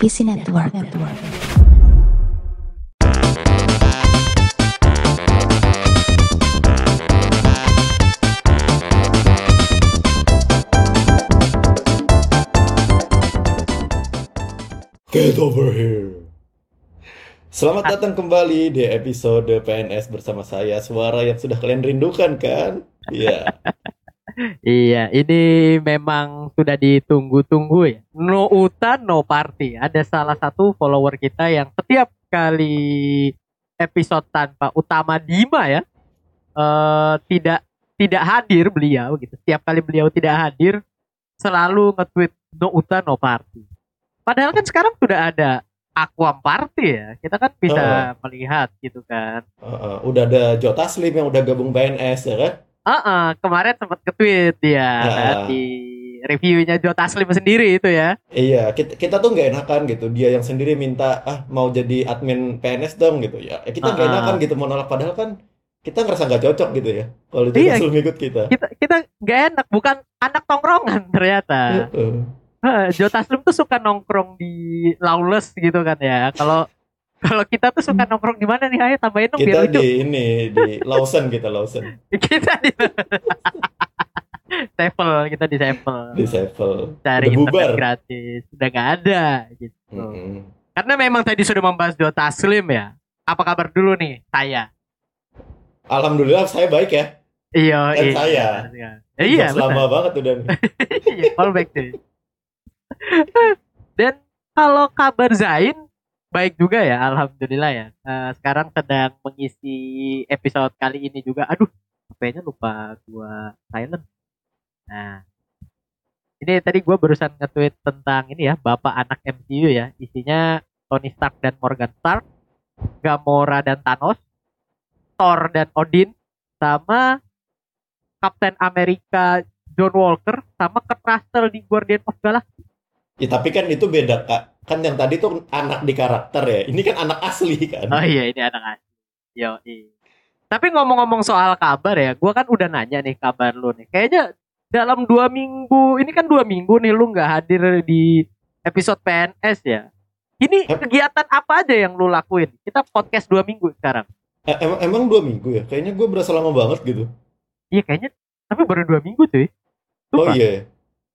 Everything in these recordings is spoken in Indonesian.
PC Network. Get over here. Selamat datang kembali di episode PNS bersama saya, suara yang sudah kalian rindukan kan? Iya. Iya, ini memang sudah ditunggu-tunggu ya. No Uta, no party. Ada salah satu follower kita yang setiap kali episode tanpa utama Dima ya, eh tidak tidak hadir beliau gitu. Setiap kali beliau tidak hadir, selalu nge-tweet no Uta, no party. Padahal kan sekarang sudah ada Aquam Party ya. Kita kan bisa melihat gitu kan. Heeh, udah ada Joe Taslim yang udah gabung PNS ya kan? Ah, kemarin sempat ke-tweet dia Ah. kan, di reviewnya Joe Taslim sendiri itu ya. Iya, kita, kita tuh nggak enakan gitu. Dia yang sendiri minta ah mau jadi admin PNS dong gitu ya. Eh, kita nggak Ah. enakan gitu mau nolak padahal kan kita ngerasa nggak cocok gitu ya. Kalau Joe Iya. Taslim ikut kita. Kita kita gak enak, bukan anak tongkrongan ternyata. Heeh. Heeh, Joe Taslim tuh suka nongkrong di Lawless gitu kan ya. Kalau kalau kita tuh suka nongkrong di mana nih? Ayo tambahin dong biar Kita di ini di Lawson kita Lawson kita di Sevel, kita di Sevel. di Sevel. Cari Udah bubar. internet gratis. Udah gak ada gitu. Mm-mm. Karena memang tadi sudah membahas Joe Taslim ya. Apa kabar dulu nih saya? Alhamdulillah saya baik ya. Iya, Kan iya. saya. iya. Iya, lama banget udah. nih. Iya, callback tuh. Dan kalau kabar Zain baik juga ya, alhamdulillah ya. Eh, sekarang sedang mengisi episode kali ini juga. Aduh, HP-nya lupa gua silent. Nah, ini tadi gua barusan nge-tweet tentang ini ya, bapak anak MCU ya. Isinya Tony Stark dan Morgan Stark, Gamora dan Thanos, Thor dan Odin, sama Captain America John Walker sama Kurt Russell di Guardian of Galaxy. Ya, tapi kan itu beda kak. Kan yang tadi tuh anak di karakter ya. Ini kan anak asli kan. Oh iya ini anak asli. Yo Tapi ngomong-ngomong soal kabar ya, gua kan udah nanya nih kabar lu nih. Kayaknya dalam dua minggu, ini kan dua minggu nih lu nggak hadir di episode PNS ya. Ini kegiatan apa aja yang lu lakuin? Kita podcast dua minggu sekarang. Eh, emang, emang dua minggu ya? Kayaknya gue berasa lama banget gitu. Iya kayaknya, tapi baru dua minggu cuy. Oh Lupa. iya.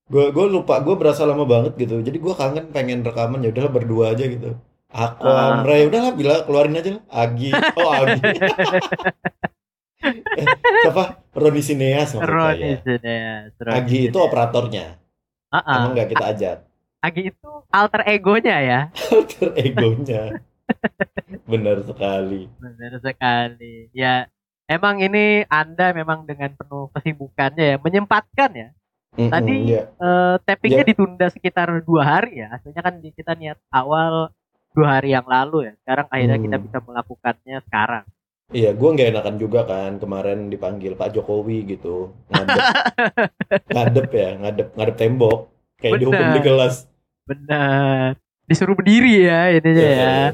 Gue gue lupa. Gue berasa lama banget gitu. Jadi gue kangen pengen rekaman ya udahlah berdua aja gitu. Aku. Amre udahlah bila keluarin aja lah. Agi. Oh Agi. eh, siapa? Roni Sineas Roni. Sineas, Roni Agi itu Sineas. operatornya. Ah, ah. Emang nggak kita ajak. Agi itu alter egonya ya. Alter egonya. Benar sekali. Benar sekali. Ya, emang ini Anda memang dengan penuh kesibukannya ya, menyempatkan ya. Mm-mm, Tadi iya. eh, tappingnya Ya. ditunda sekitar dua hari ya. Aslinya kan kita niat awal dua hari yang lalu ya. Sekarang akhirnya kita Hmm. bisa melakukannya sekarang. Iya, gue nggak enakan juga kan kemarin dipanggil Pak Jokowi gitu, ngadep, ngadep ya, ngadep, ngadep tembok, kayak dihukum di kelas. Benar. Disuruh berdiri ya ininya ya. Eh,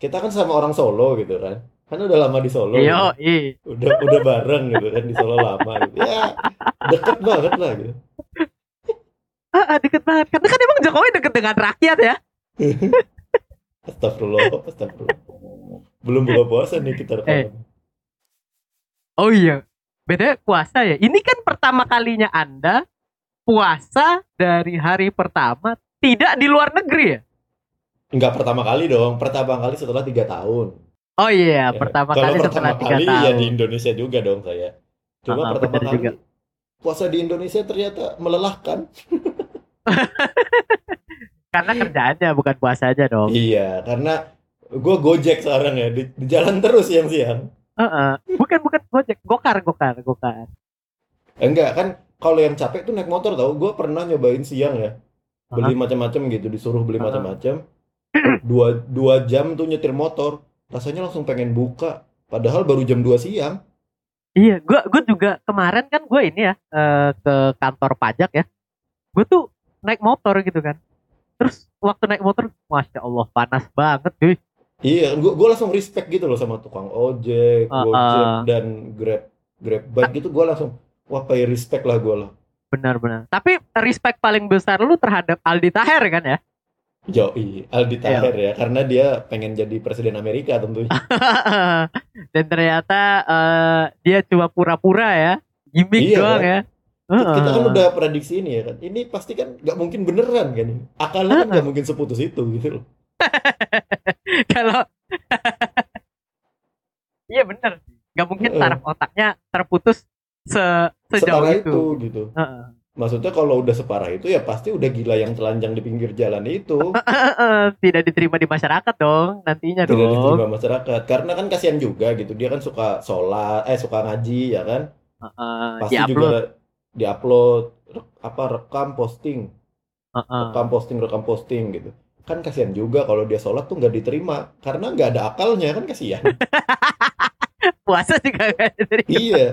Kita kan sama orang Solo gitu kan, kan udah lama di Solo, Yo, gitu. i. udah udah bareng gitu kan di Solo lama, gitu. ya deket banget lah gitu. Ah, ah, deket banget. Karena kan emang Jokowi deket dengan rakyat ya. Astagfirullah, astagfirullah. Belum buka puasa nih kita rekaman. Oh iya. Beda puasa ya. Ini kan pertama kalinya Anda puasa dari hari pertama tidak di luar negeri ya? Enggak pertama kali dong, pertama kali setelah tiga tahun. Oh iya, Ya, pertama Kalau kali pertama setelah tiga kali tahun. ya di Indonesia juga dong saya. Cuma Ah, pertama kali juga. Puasa di Indonesia ternyata melelahkan. Karena kerjaannya bukan puasa aja dong. Iya, karena gue gojek sekarang ya di, di jalan terus siang-siang. Heeh. Bukan bukan gojek, gokar gokar gokar. Enggak kan kalau yang capek tuh naik motor tau. Gue pernah nyobain siang ya, beli macam-macam gitu, disuruh beli Ah. macam-macam. Dua dua jam tuh nyetir motor, rasanya langsung pengen buka. Padahal baru jam 2 siang. Iya, gua gua juga kemarin kan gue ini ya eh, ke kantor pajak ya. Gue tuh naik motor gitu kan. Terus waktu naik motor, masya Allah panas banget cuy. Iya, gue gue langsung respect gitu loh sama tukang ojek, Ah, Gojek ah. dan Grab Grab bike gitu. Gue langsung wah pay respect lah gue lah. Benar-benar. Tapi respect paling besar lu terhadap Aldi Taher kan ya? Yoi, Aldi Iya. Taher ya, karena dia pengen jadi presiden Amerika tentunya. Dan ternyata eh, dia cuma pura-pura ya, gimmick Iya, doang kan? ya. Kita kan udah prediksi ini ya kan. Ini pasti kan nggak mungkin beneran kan. Akalnya kan nggak mungkin seputus itu gitu loh. Kalau Iya bener Gak mungkin saraf otaknya terputus se sejauh Separah itu. itu gitu. Heeh. Maksudnya kalau udah separah itu ya pasti udah gila yang telanjang di pinggir jalan itu. Tidak diterima di masyarakat dong nantinya Tidak dong. diterima masyarakat. Karena kan kasihan juga gitu. Dia kan suka sholat, eh suka ngaji ya kan. Heeh, Pasti diupload. juga diupload re- apa rekam posting, Heeh. rekam posting, rekam posting gitu. Kan kasihan juga kalau dia sholat tuh nggak diterima karena nggak ada akalnya kan kasihan. Puasa juga gak diterima. Iya,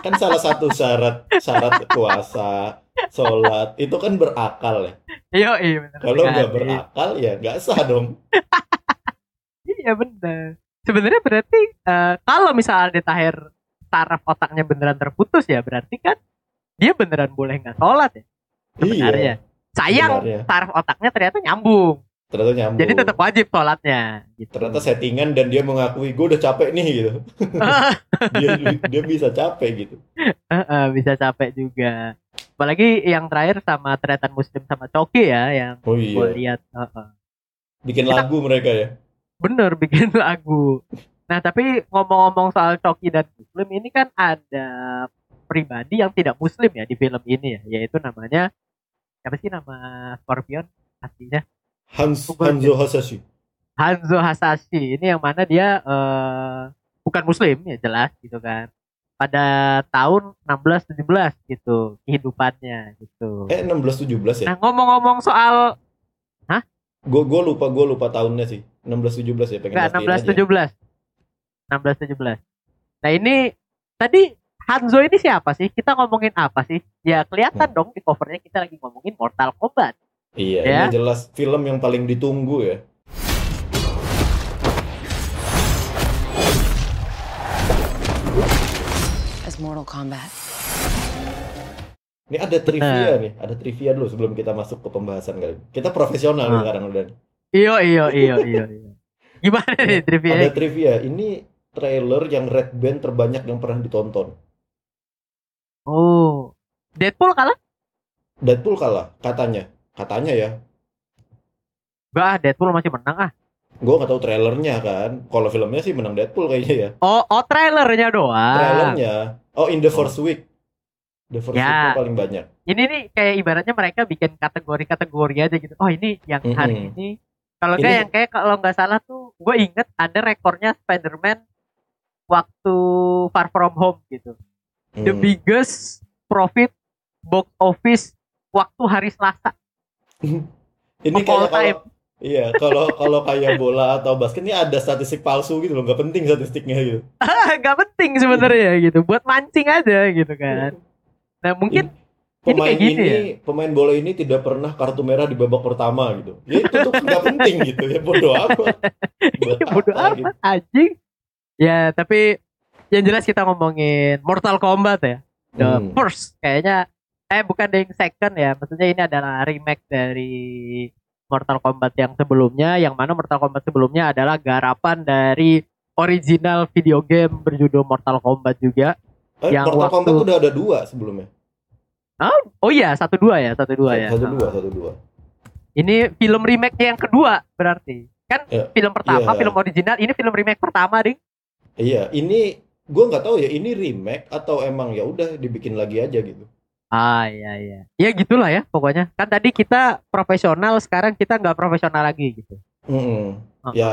kan salah satu syarat syarat puasa, sholat itu kan berakal ya. Iya iya Kalau nggak berakal ya nggak sah dong. Iya bener. Sebenarnya berarti eh, kalau misalnya Aldi Taher saraf otaknya beneran terputus ya berarti kan dia beneran boleh nggak sholat ya sebenarnya. Sayang sebenarnya. saraf otaknya ternyata nyambung. Ternyata nyambung. Jadi tetap wajib sholatnya. Gitu. Ternyata settingan dan dia mengakui gue udah capek nih gitu. Dia dia bisa capek gitu. Bisa capek juga. Apalagi yang terakhir sama Tretan Muslim sama Coki ya yang Oh gue iya. lihat. Heeh. Bikin lagu mereka ya. Bener bikin lagu. Nah tapi ngomong-ngomong soal Coki dan Muslim ini kan ada pribadi yang tidak Muslim ya di film ini ya, yaitu namanya siapa sih nama Scorpion aslinya Hans Hanzo Hasashi. Hanzo Hasashi ini yang mana dia eh, bukan Muslim ya jelas gitu kan. Pada tahun 16-17 gitu kehidupannya gitu. Eh 16 17 ya? Nah ngomong-ngomong soal Gue gue lupa gue lupa tahunnya sih. 16 17 ya pengen enggak pastiin aja. 16 17. 16 17. Nah ini tadi Hanzo ini siapa sih? Kita ngomongin apa sih? Ya kelihatan Hmm. dong di covernya kita lagi ngomongin Mortal Kombat. Iya, Ya. ini jelas film yang paling ditunggu ya. as Mortal Kombat. Ini ada trivia nih, ada trivia dulu sebelum kita masuk ke pembahasan kali. Kita profesional nih Ah. sekarang udah. Iyo iyo iyo. iyo. Gimana nih trivia? Ada trivia. Ini trailer yang Red Band terbanyak yang pernah ditonton. Oh. Deadpool kalah? Deadpool kalah, katanya. Katanya ya. Enggak, Deadpool masih menang ah. Gue nggak tahu trailernya kan. Kalau filmnya sih menang Deadpool kayaknya ya. Oh, oh trailernya doang. Trailernya. Oh, in the first week. The first Ya. week paling banyak. Ini nih kayak ibaratnya mereka bikin kategori-kategori aja gitu. Oh, ini yang hari Mhm. ini. Kalau Ini- yang kayak kalau nggak salah tuh gue inget ada rekornya Spider-Man waktu Far From Home gitu. The Hmm. biggest profit box office waktu hari Selasa. Ini kayak kalau. Iya, kalau kalau kayak bola atau basket ini ada statistik palsu gitu loh, nggak penting statistiknya gitu. Gak penting sebenarnya gitu. Buat mancing aja gitu kan. Nah mungkin ini pemain kayak gini ini, ya? pemain bola ini tidak pernah kartu merah di babak pertama gitu. Ya itu tuh nggak penting gitu ya bodoh amat. Buat bodo apa gitu. anjing. Ya tapi yang jelas kita ngomongin Mortal Kombat ya. The Hmm. first kayaknya eh bukan yang second ya. Maksudnya ini adalah remake dari Mortal Kombat yang sebelumnya yang mana Mortal Kombat sebelumnya adalah garapan dari original video game berjudul Mortal Kombat juga. Eh, yang Mortal waktu- Kombat udah ada dua sebelumnya. Oh iya, satu dua ya, satu dua ya. Satu dua, satu dua. Ini film remake yang kedua berarti. Kan Ya, film pertama, iya. film original, ini film remake pertama, Ding. Iya, ini gue nggak tahu ya ini remake atau emang ya udah dibikin lagi aja gitu. Ah iya iya. Ya gitulah ya pokoknya. Kan tadi kita profesional, sekarang kita nggak profesional lagi gitu. Mm-mm. Ah. Ya,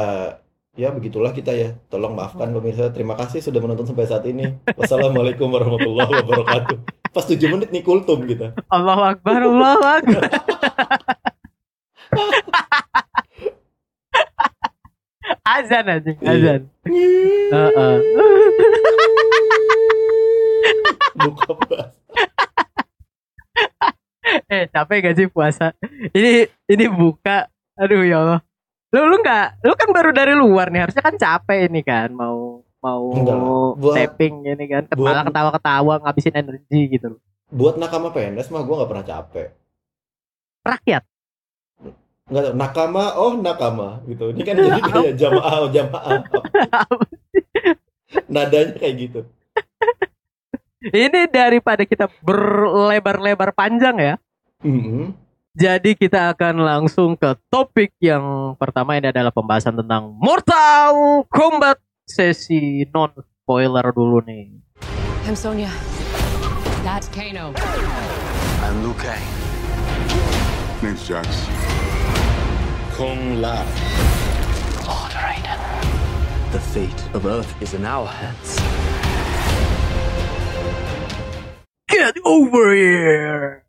ya begitulah kita ya. Tolong maafkan pemirsa. Terima kasih sudah menonton sampai saat ini. Wassalamualaikum warahmatullahi wabarakatuh. Pas 7 menit nih kultum kita. Allahu Akbar, Allahu Akbar. azan aja, azan. Heeh. Buka puasa. eh capek gak sih puasa? Ini ini buka. Aduh ya Allah. Lu lu nggak, lu kan baru dari luar nih, harusnya kan capek ini kan mau mau Enggak. Buat- tapping ini kan, kepala ketawa-ketawa ngabisin energi gitu loh. Buat nakama PNS mah gue nggak pernah capek. Rakyat. nggak tahu nakama oh nakama gitu ini kan jadi kayak jamaah oh jamaah nadanya kayak gitu Ini daripada kita berlebar-lebar panjang ya. Mhm. Jadi kita akan langsung ke topik yang pertama ini adalah pembahasan tentang Mortal Kombat sesi non spoiler dulu nih. I'm Sonia. That's Kano. I'm Liu Kang. Name's Jax. Kung La Lord Raiden. The fate of Earth is in our hands. Get over here.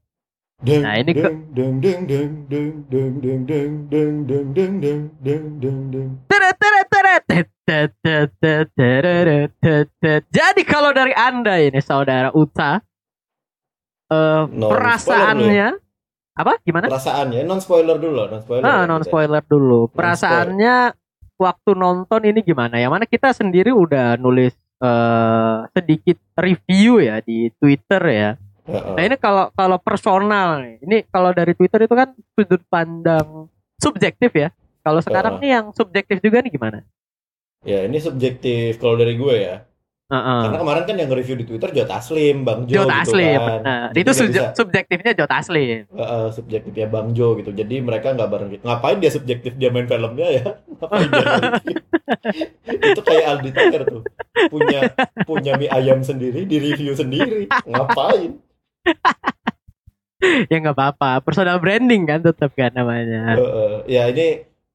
Deng, Nah, ini ke- deng, deng, deng, deng, deng, deng, deng, deng, deng, deng, deng, deng, deng, deng. Teret, teret, teret. Tet, tet, tet, tet, teret, tet, tet. Jadi kalau dari anda ini saudara Uta, eh No, perasaannya apa? Gimana? Perasaannya non spoiler dulu, non spoiler. Ah, non spoiler dulu. Perasaannya waktu nonton ini gimana? Yang mana kita sendiri udah nulis eh sedikit review ya di Twitter ya. Nah ini kalau kalau personal nih, ini kalau dari Twitter itu kan sudut pandang subjektif ya. Kalau sekarang Heeh. nih yang subjektif juga nih gimana? Ya, ini subjektif kalau dari gue ya. Heeh. Karena kemarin kan yang nge-review di Twitter Jot Taslim, Bang Jo Jot gitu kan. Jadi Itu subje- bisa- subjektifnya Jot Taslim. Heeh, subjektifnya Bang Jo gitu. Jadi mereka nggak bareng gitu. Ngapain dia subjektif dia main filmnya ya? Ngapain dia nge-review? Itu kayak Aldi Taher tuh. Punya punya mie ayam sendiri, di review sendiri. Ngapain? ya nggak apa-apa, personal branding kan tetap kan namanya. Heeh. ya ini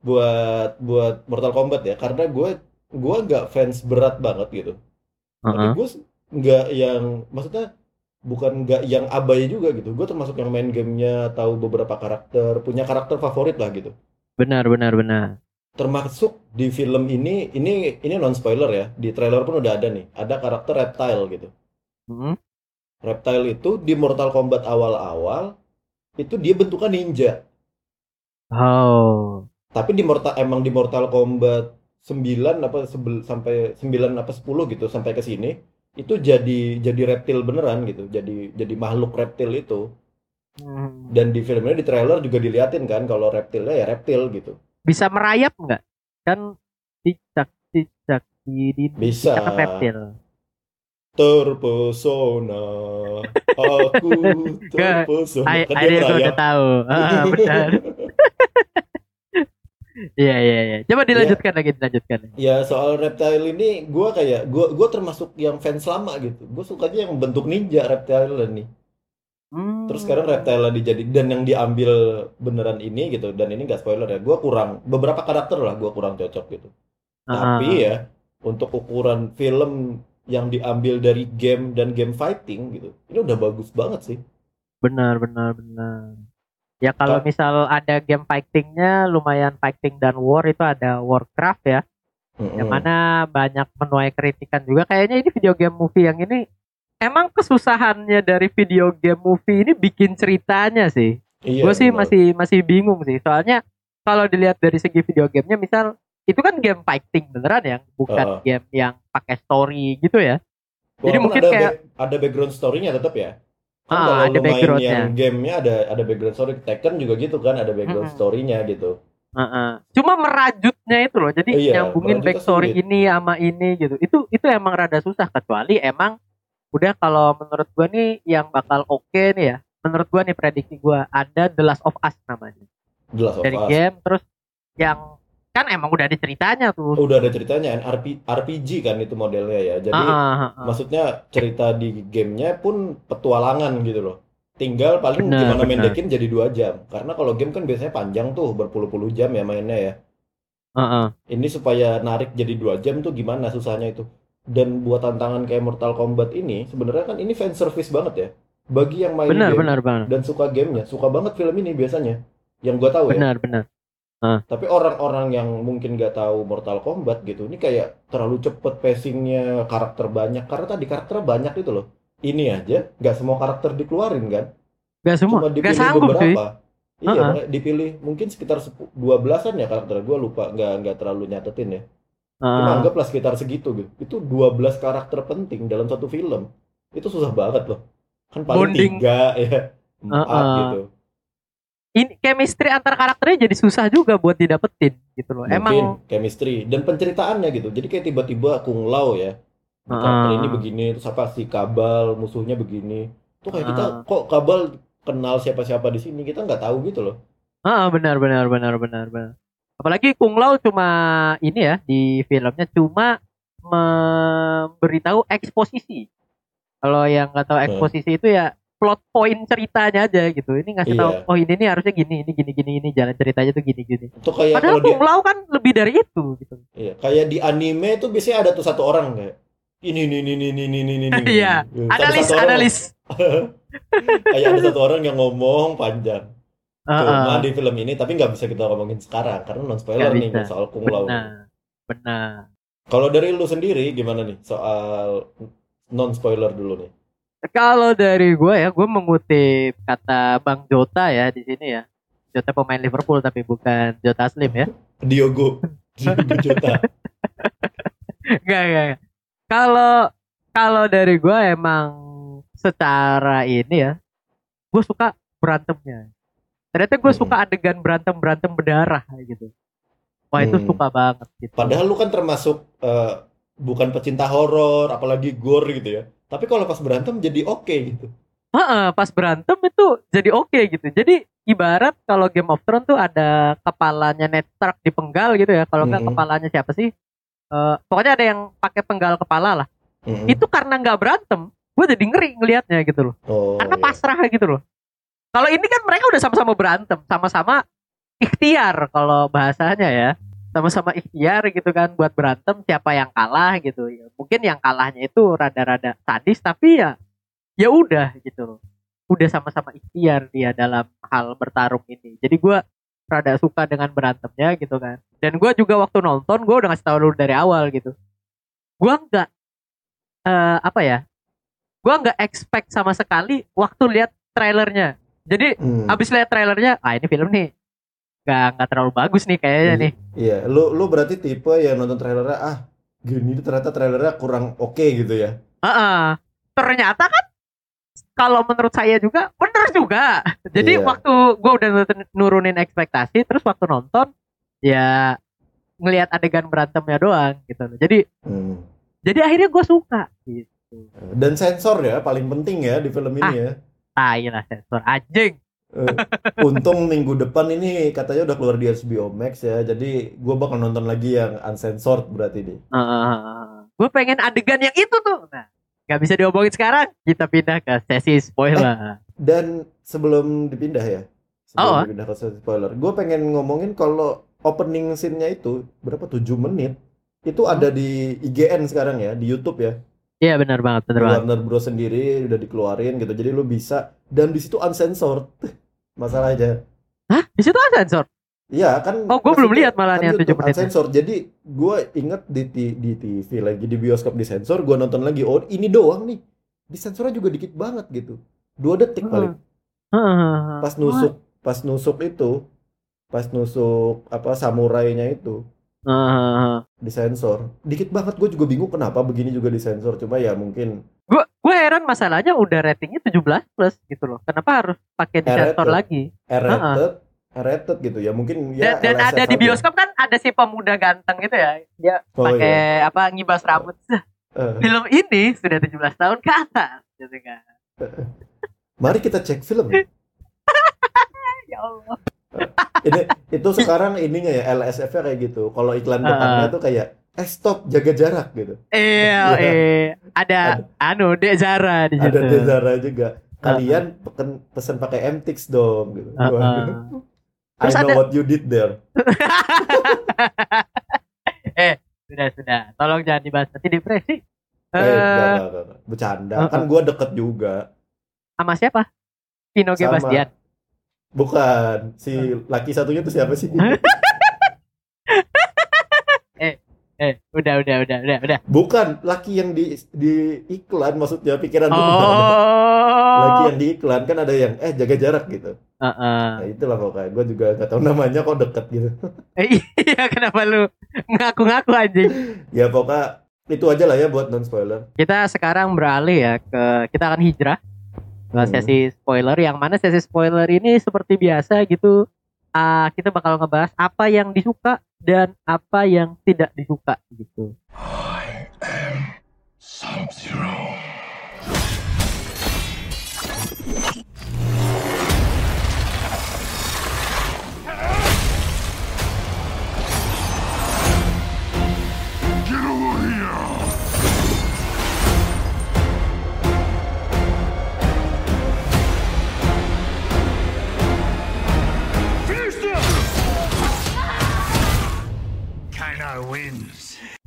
buat buat Mortal Kombat ya. Karena gue gue nggak fans berat banget gitu. Tapi Heeh. gue nggak yang maksudnya bukan nggak yang abai juga gitu. Gue termasuk yang main gamenya, tahu beberapa karakter, punya karakter favorit lah gitu. Benar, benar, benar. termasuk di film ini ini ini non spoiler ya di trailer pun udah ada nih ada karakter reptile gitu Hmm. Reptile itu di Mortal Kombat awal-awal itu dia bentukan ninja Oh. tapi di Mortal emang di Mortal Kombat 9 apa sebel, sampai 9 apa 10 gitu sampai ke sini itu jadi jadi reptil beneran gitu jadi jadi makhluk reptil itu Hmm. dan di filmnya di trailer juga diliatin kan kalau reptilnya ya reptil gitu Bisa merayap nggak? Kan cicak cicak di di Bisa. cicak reptil. Terpesona aku terpesona kan dia udah tahu. Ah, benar. Iya iya iya. Coba dilanjutkan lagi dilanjutkan. ya soal reptile ini gua kayak gua gua termasuk yang fans lama gitu gue sukanya yang bentuk ninja reptile nih Hmm. terus sekarang reptile dijadi dan yang diambil beneran ini gitu dan ini nggak spoiler ya gua kurang beberapa karakter lah gua kurang cocok gitu Ah, tapi ya untuk ukuran film yang diambil dari game dan game fighting gitu ini udah bagus banget sih benar benar benar. Ya kalau misal ada game fightingnya lumayan fighting dan war itu ada Warcraft ya. Yang Mm-mm. mana banyak menuai kritikan juga kayaknya ini video game movie yang ini emang kesusahannya dari video game movie ini bikin ceritanya sih. Iya, gue sih bener. masih masih bingung sih soalnya kalau dilihat dari segi video gamenya misal itu kan game fighting beneran ya bukan Heeh. game yang pakai story gitu ya jadi Walaupun mungkin ada kayak- back- ada background story-nya tetap ya. Kan Ah, kalau ada main background-nya. yang gamenya ada ada background story. Tekken juga gitu kan, ada background Mm-mm. story-nya gitu. Heeh. cuma merajutnya itu loh jadi Iya, nyambungin backstory sulit. ini sama ini gitu itu itu emang rada susah kecuali emang udah kalau menurut gua nih yang bakal oke nih ya menurut gua nih prediksi gua ada The Last of Us namanya The Last of dari Us. game terus yang kan emang udah ada ceritanya tuh udah ada ceritanya, RP, RPG kan itu modelnya ya. Jadi ah, ah. maksudnya cerita di gamenya pun petualangan gitu loh. Tinggal paling Benar, gimana benar. mendekin jadi dua jam. Karena kalau game kan biasanya panjang tuh, berpuluh-puluh jam ya mainnya ya. Ah, ah. Ini supaya narik jadi dua jam tuh gimana susahnya itu. Dan buat tantangan kayak Mortal Kombat ini, sebenarnya kan ini fan service banget ya. Bagi yang main benar game benar benar dan suka gamenya, suka banget film ini biasanya. Yang gua tahu ya. benar benar Tapi orang-orang yang mungkin nggak tahu Mortal Kombat gitu, ini kayak terlalu cepet pacingnya, karakter banyak. Karena tadi karakter banyak itu loh. Ini aja, nggak semua karakter dikeluarin kan? Gak semua, Cuma gak dipilih sih. beberapa. Iya, Uh-uh. makanya dipilih mungkin sekitar 12 belasan ya karakter. Gua lupa, nggak nggak terlalu nyatetin ya. Cuma Ah, anggaplah sekitar segitu gitu. Itu 12 karakter penting dalam satu film. Itu susah banget loh. Kan paling Bonding. tiga ya, empat Uh-uh. gitu. Ini chemistry antar karakternya jadi susah juga buat didapetin gitu loh. Mungkin Emang chemistry dan penceritaannya gitu. Jadi kayak tiba-tiba Kung Lao ya. Di karakter ini begini, terus apa si Kabal musuhnya begini. Tuh kayak kita Heeh. kok Kabal kenal siapa-siapa di sini kita nggak tahu gitu loh. Ah, benar benar benar benar benar. Apalagi Kung Lao cuma ini ya di filmnya cuma memberitahu eksposisi. Kalau yang nggak tahu eksposisi itu ya plot point ceritanya aja gitu. Ini ngasih Iya. tahu oh ini nih harusnya gini, ini gini gini ini jalan ceritanya tuh gini gini. Itu kayak Padahal Kung Lao kan lebih dari itu gitu. iya, kayak di anime tuh biasanya ada tuh satu orang kayak ini ini ini ini ini ini ini. ini. Iya, Satu- Analis analis. kayak ada satu orang yang ngomong panjang. Cuma Heeh. di film ini tapi nggak bisa kita ngomongin sekarang karena non spoiler nih soal Kung Lao. Benar. Benar. Kalau dari lu sendiri gimana nih soal non spoiler dulu nih? Kalau dari gue ya, gue mengutip kata Bang Jota ya di sini ya. Jota pemain Liverpool tapi bukan Jota Slim ya. Diogo, Diogo Jota. Enggak, enggak. enggak. Kalau kalau dari gue emang secara ini ya, gue suka berantemnya. Ternyata gue Hmm. suka adegan berantem berantem berdarah gitu. Wah itu Hmm. suka banget gitu. Padahal lu kan termasuk eh, bukan pecinta horor, apalagi gore gitu ya. Tapi kalau pas berantem jadi oke gitu. Heeh, pas berantem itu jadi oke gitu. Jadi ibarat kalau Game of Thrones tuh ada kepalanya Ned Stark dipenggal gitu ya. Kalau nggak Mhm. kepalanya siapa sih? Eh, pokoknya ada yang pakai penggal kepala lah. Mm-mm. Itu karena nggak berantem, gue jadi ngeri ngelihatnya gitu loh. Oh, karena iya. pasrah gitu loh. Kalau ini kan mereka udah sama-sama berantem, sama-sama ikhtiar kalau bahasanya ya. Sama-sama ikhtiar gitu kan buat berantem siapa yang kalah gitu. Ya, mungkin yang kalahnya itu rada-rada sadis tapi ya ya udah gitu. Udah sama-sama ikhtiar dia dalam hal bertarung ini. Jadi gua rada suka dengan berantemnya gitu kan. Dan gua juga waktu nonton gua udah ngasih tahu lu dari awal gitu. Gua nggak eh, apa ya? Gua nggak expect sama sekali waktu lihat trailernya. Jadi Hmm. abis lihat trailernya, ah ini film nih nggak nggak terlalu bagus nih kayaknya nih. Iya, lu lu berarti tipe yang nonton trailernya ah gini tuh ternyata trailernya kurang oke gitu ya. Heeh. Ternyata kan kalau menurut saya juga bener juga. Jadi Iya. waktu gua udah nurun- nurunin ekspektasi, terus waktu nonton ya ngelihat adegan berantemnya doang gitu. Jadi Hmm. jadi akhirnya gue suka gitu. Dan sensor ya paling penting ya di film ini Ah. ya. Tai lah sensor anjing. Eh, untung minggu depan ini katanya udah keluar di HBO Max ya. Jadi gua bakal nonton lagi yang uncensored berarti nih. gue pengen adegan yang itu tuh. Nah, nggak bisa diomongin sekarang. Kita pindah ke sesi spoiler. Dan sebelum dipindah ya, sebelum Oh. dipindah ke sesi spoiler, gue pengen ngomongin kalau opening scene-nya itu berapa 7 menit itu ada di IGN sekarang ya, di YouTube ya. Iya benar banget, benar banget. Warner Bros sendiri udah dikeluarin gitu. Jadi lu bisa dan di situ uncensored. Masalahnya. Hah? Di situ sensor? Iya kan Oh, gua belum lihat malah kan YouTube 7 menit. uncensored. Jadi gue inget di, ti- di TV lagi di bioskop di sensor, gue nonton lagi. Oh ini doang nih. Di sensornya juga dikit banget gitu. Dua detik Hmm. paling. Heeh. Pas nusuk, pas nusuk itu, pas nusuk apa samurainya itu Heeh. disensor. Dikit banget. Gue juga bingung kenapa begini juga disensor. Cuma ya mungkin Gue gue heran masalahnya udah ratingnya 17 plus gitu loh. Kenapa harus pakai di sensor R-rated. lagi? R-rated, R-rated gitu ya. Mungkin ya dan dan ada di bioskop kan ada si pemuda ganteng gitu ya. Dia Oh, pakai iya. apa ngibas rambut. Eh, Film ini sudah 17 tahun ke atas gitu kan. mari kita cek film. Ya Allah. Ini itu sekarang ininya ya LSF-nya kayak gitu. Kalau iklan Ah. depannya tuh kayak eh stop jaga jarak gitu. Eh, eh ada anu Dek Zara di situ. Ada Dezara juga. Kalian peken, pesan pakai MTX dong gitu. Ah, Waduh. ah. I Terus know ada- what you did there. Sudah sudah. Tolong jangan dibahas nanti depresi. Eh, Eh, enggak, enggak, enggak. Bercanda. Ah, Kan ah. gua deket juga. sama siapa? Vino G. Bukan. Si laki satunya tuh siapa sih? Eh, udah udah udah udah udah. Bukan. Laki yang di di iklan maksudnya pikiran ke mana? Laki Oh. yang di iklan kan ada yang eh jaga jarak gitu. Heeh. Nah itulah pokoknya. Gue juga gak tahu namanya kok deket gitu. Eh, iya kenapa lu ngaku-ngaku anjing? Ya pokoknya itu aja lah ya buat non spoiler. Kita sekarang beralih ya ke kita akan hijrah Hmm. sesi spoiler yang mana sesi spoiler ini seperti biasa gitu. Ah, kita bakal ngebahas apa yang disuka dan apa yang tidak disuka gitu. I am Sub-Zero.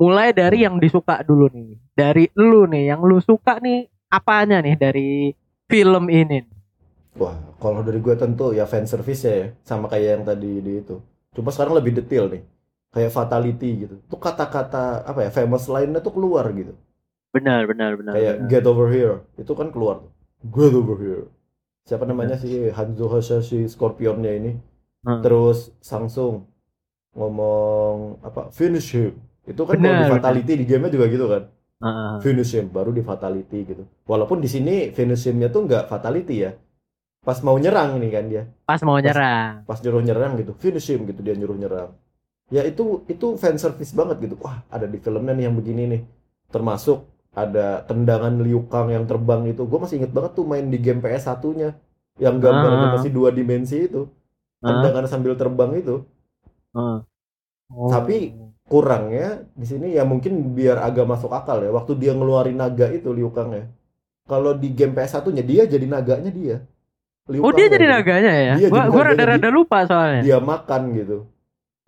Mulai dari yang disuka dulu nih. Dari lu nih, yang lu suka nih apanya nih dari film ini? Wah, kalau dari gue tentu ya fan service ya, sama kayak yang tadi di itu. Cuma sekarang lebih detail nih. Kayak fatality gitu. Tuh kata-kata apa ya, famous lainnya tuh keluar gitu. Benar, benar, benar. Kayak benar. get over here. Itu kan keluar tuh. Get over here. Siapa namanya sih Hanzo Hasashi Scorpionnya ini. Hmm. Terus Samsung ngomong apa finish him. Itu kan kalau di fatality di game juga gitu kan. Heeh. Finish him baru di fatality gitu. Walaupun di sini finish him-nya tuh nggak fatality ya. Pas mau nyerang nih kan dia. pas mau nyerang. pas nyuruh nyerang gitu finish him gitu dia nyuruh nyerang ya itu itu fan service banget gitu wah ada di filmnya nih yang begini nih termasuk ada tendangan Liu Kang yang terbang itu gue masih inget banget tuh main di game PS satunya yang gambarnya Ah. masih dua dimensi itu Hah? tendangan sambil terbang itu Heeh. Oh. Tapi- kurangnya di sini ya mungkin biar agak masuk akal ya waktu dia ngeluarin naga itu Liu Kang ya kalau di game PS satunya dia jadi naganya dia Liu Oh, dia Kang jadi ya. naganya ya? Dia Gua gua rada-rada lupa soalnya. dia makan gitu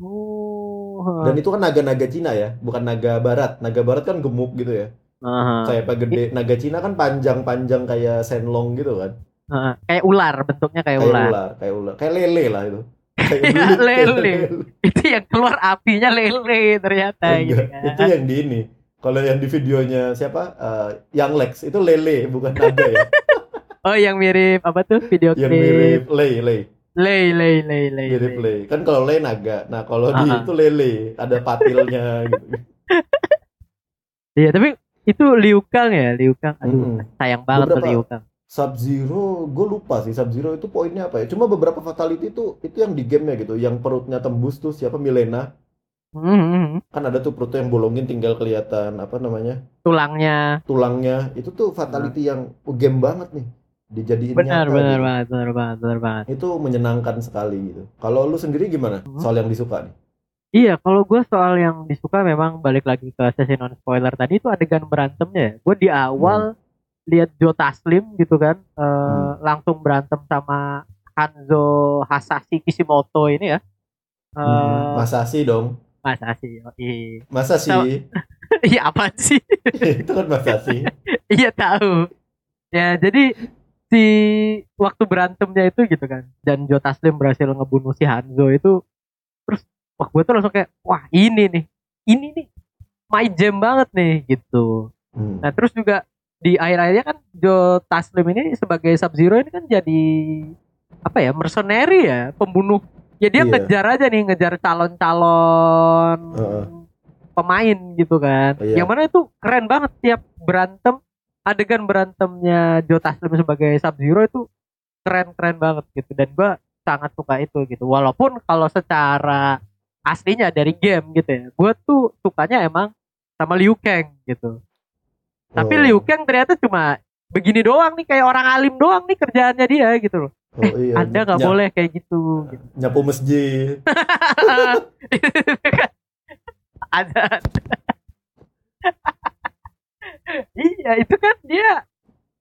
Oh. Dan itu kan naga-naga Cina ya, bukan naga barat. Naga barat kan gemuk gitu ya. Heeh. Kayak apa gede. Naga Cina kan panjang-panjang kayak senlong gitu kan. Heeh. Kayak ular bentuknya kayak, Kayak ular. ular, kayak ular. Kayak lele lah itu. Kayak lele. Itu yang keluar apinya lele ternyata gitu kan. itu yang di ini. Kalau yang di videonya siapa? Eh, yang Lex itu lele bukan naga ya. Oh, yang mirip apa tuh video yang klip? mirip lei, lei. Lei, lei, lei, lei. Mirip lei. lei. Kan kalau lei naga. Nah, kalau di Ah, ah. itu lele, ada patilnya gitu. Iya, tapi itu Liu Kang ya, Liu Kang. Aduh, Mm-mm. sayang banget Beberapa- Liu Kang. Sub Zero, gue lupa sih Sub Zero itu poinnya apa ya? Cuma beberapa fatality itu itu yang di gamenya gitu, yang perutnya tembus tuh siapa Milena, Hmm, kan ada tuh perutnya yang bolongin tinggal kelihatan apa namanya tulangnya. tulangnya, itu tuh fatality yang oh, game banget nih, dijadiin Benar, nyata benar gitu. banget, benar banget, benar banget. Itu menyenangkan sekali gitu. Kalau lu sendiri gimana Hmm. soal yang disuka nih? Iya, kalau gue soal yang disuka memang balik lagi ke sesi non spoiler tadi itu adegan berantemnya. Gue di awal lihat Joe Taslim gitu kan, eh, Hmm. langsung berantem sama Hanzo Hasashi Kishimoto ini ya. Eh, Hmm, Masa sih dong? Masa sih? Oh, iya. Masa sih? Iya apa sih? itu kan masa sih? iya tahu. Ya jadi si waktu berantemnya itu gitu kan, dan Joe Taslim berhasil ngebunuh si Hanzo itu, terus wah gue tuh langsung kayak wah ini nih, ini nih my jam banget nih gitu. Hmm. Nah terus juga di akhir-akhirnya kan Joe Taslim ini sebagai Sub Zero ini kan jadi apa ya mercenary ya pembunuh. Ya dia Iya. ngejar aja nih ngejar calon-calon pemain gitu kan. Iya. Yang mana itu keren banget tiap berantem adegan berantemnya Joe Taslim sebagai Sub Zero itu keren-keren banget gitu dan gua sangat suka itu gitu. Walaupun kalau secara aslinya dari game gitu ya, gua tuh sukanya emang sama Liu Kang gitu. Tapi Oh. Liu Kang ternyata cuma begini doang nih kayak orang alim doang nih kerjaannya dia gitu loh. Oh, iya. Anda nggak Nyap- boleh kayak gitu. gitu. nyapu masjid. Ada. iya itu kan dia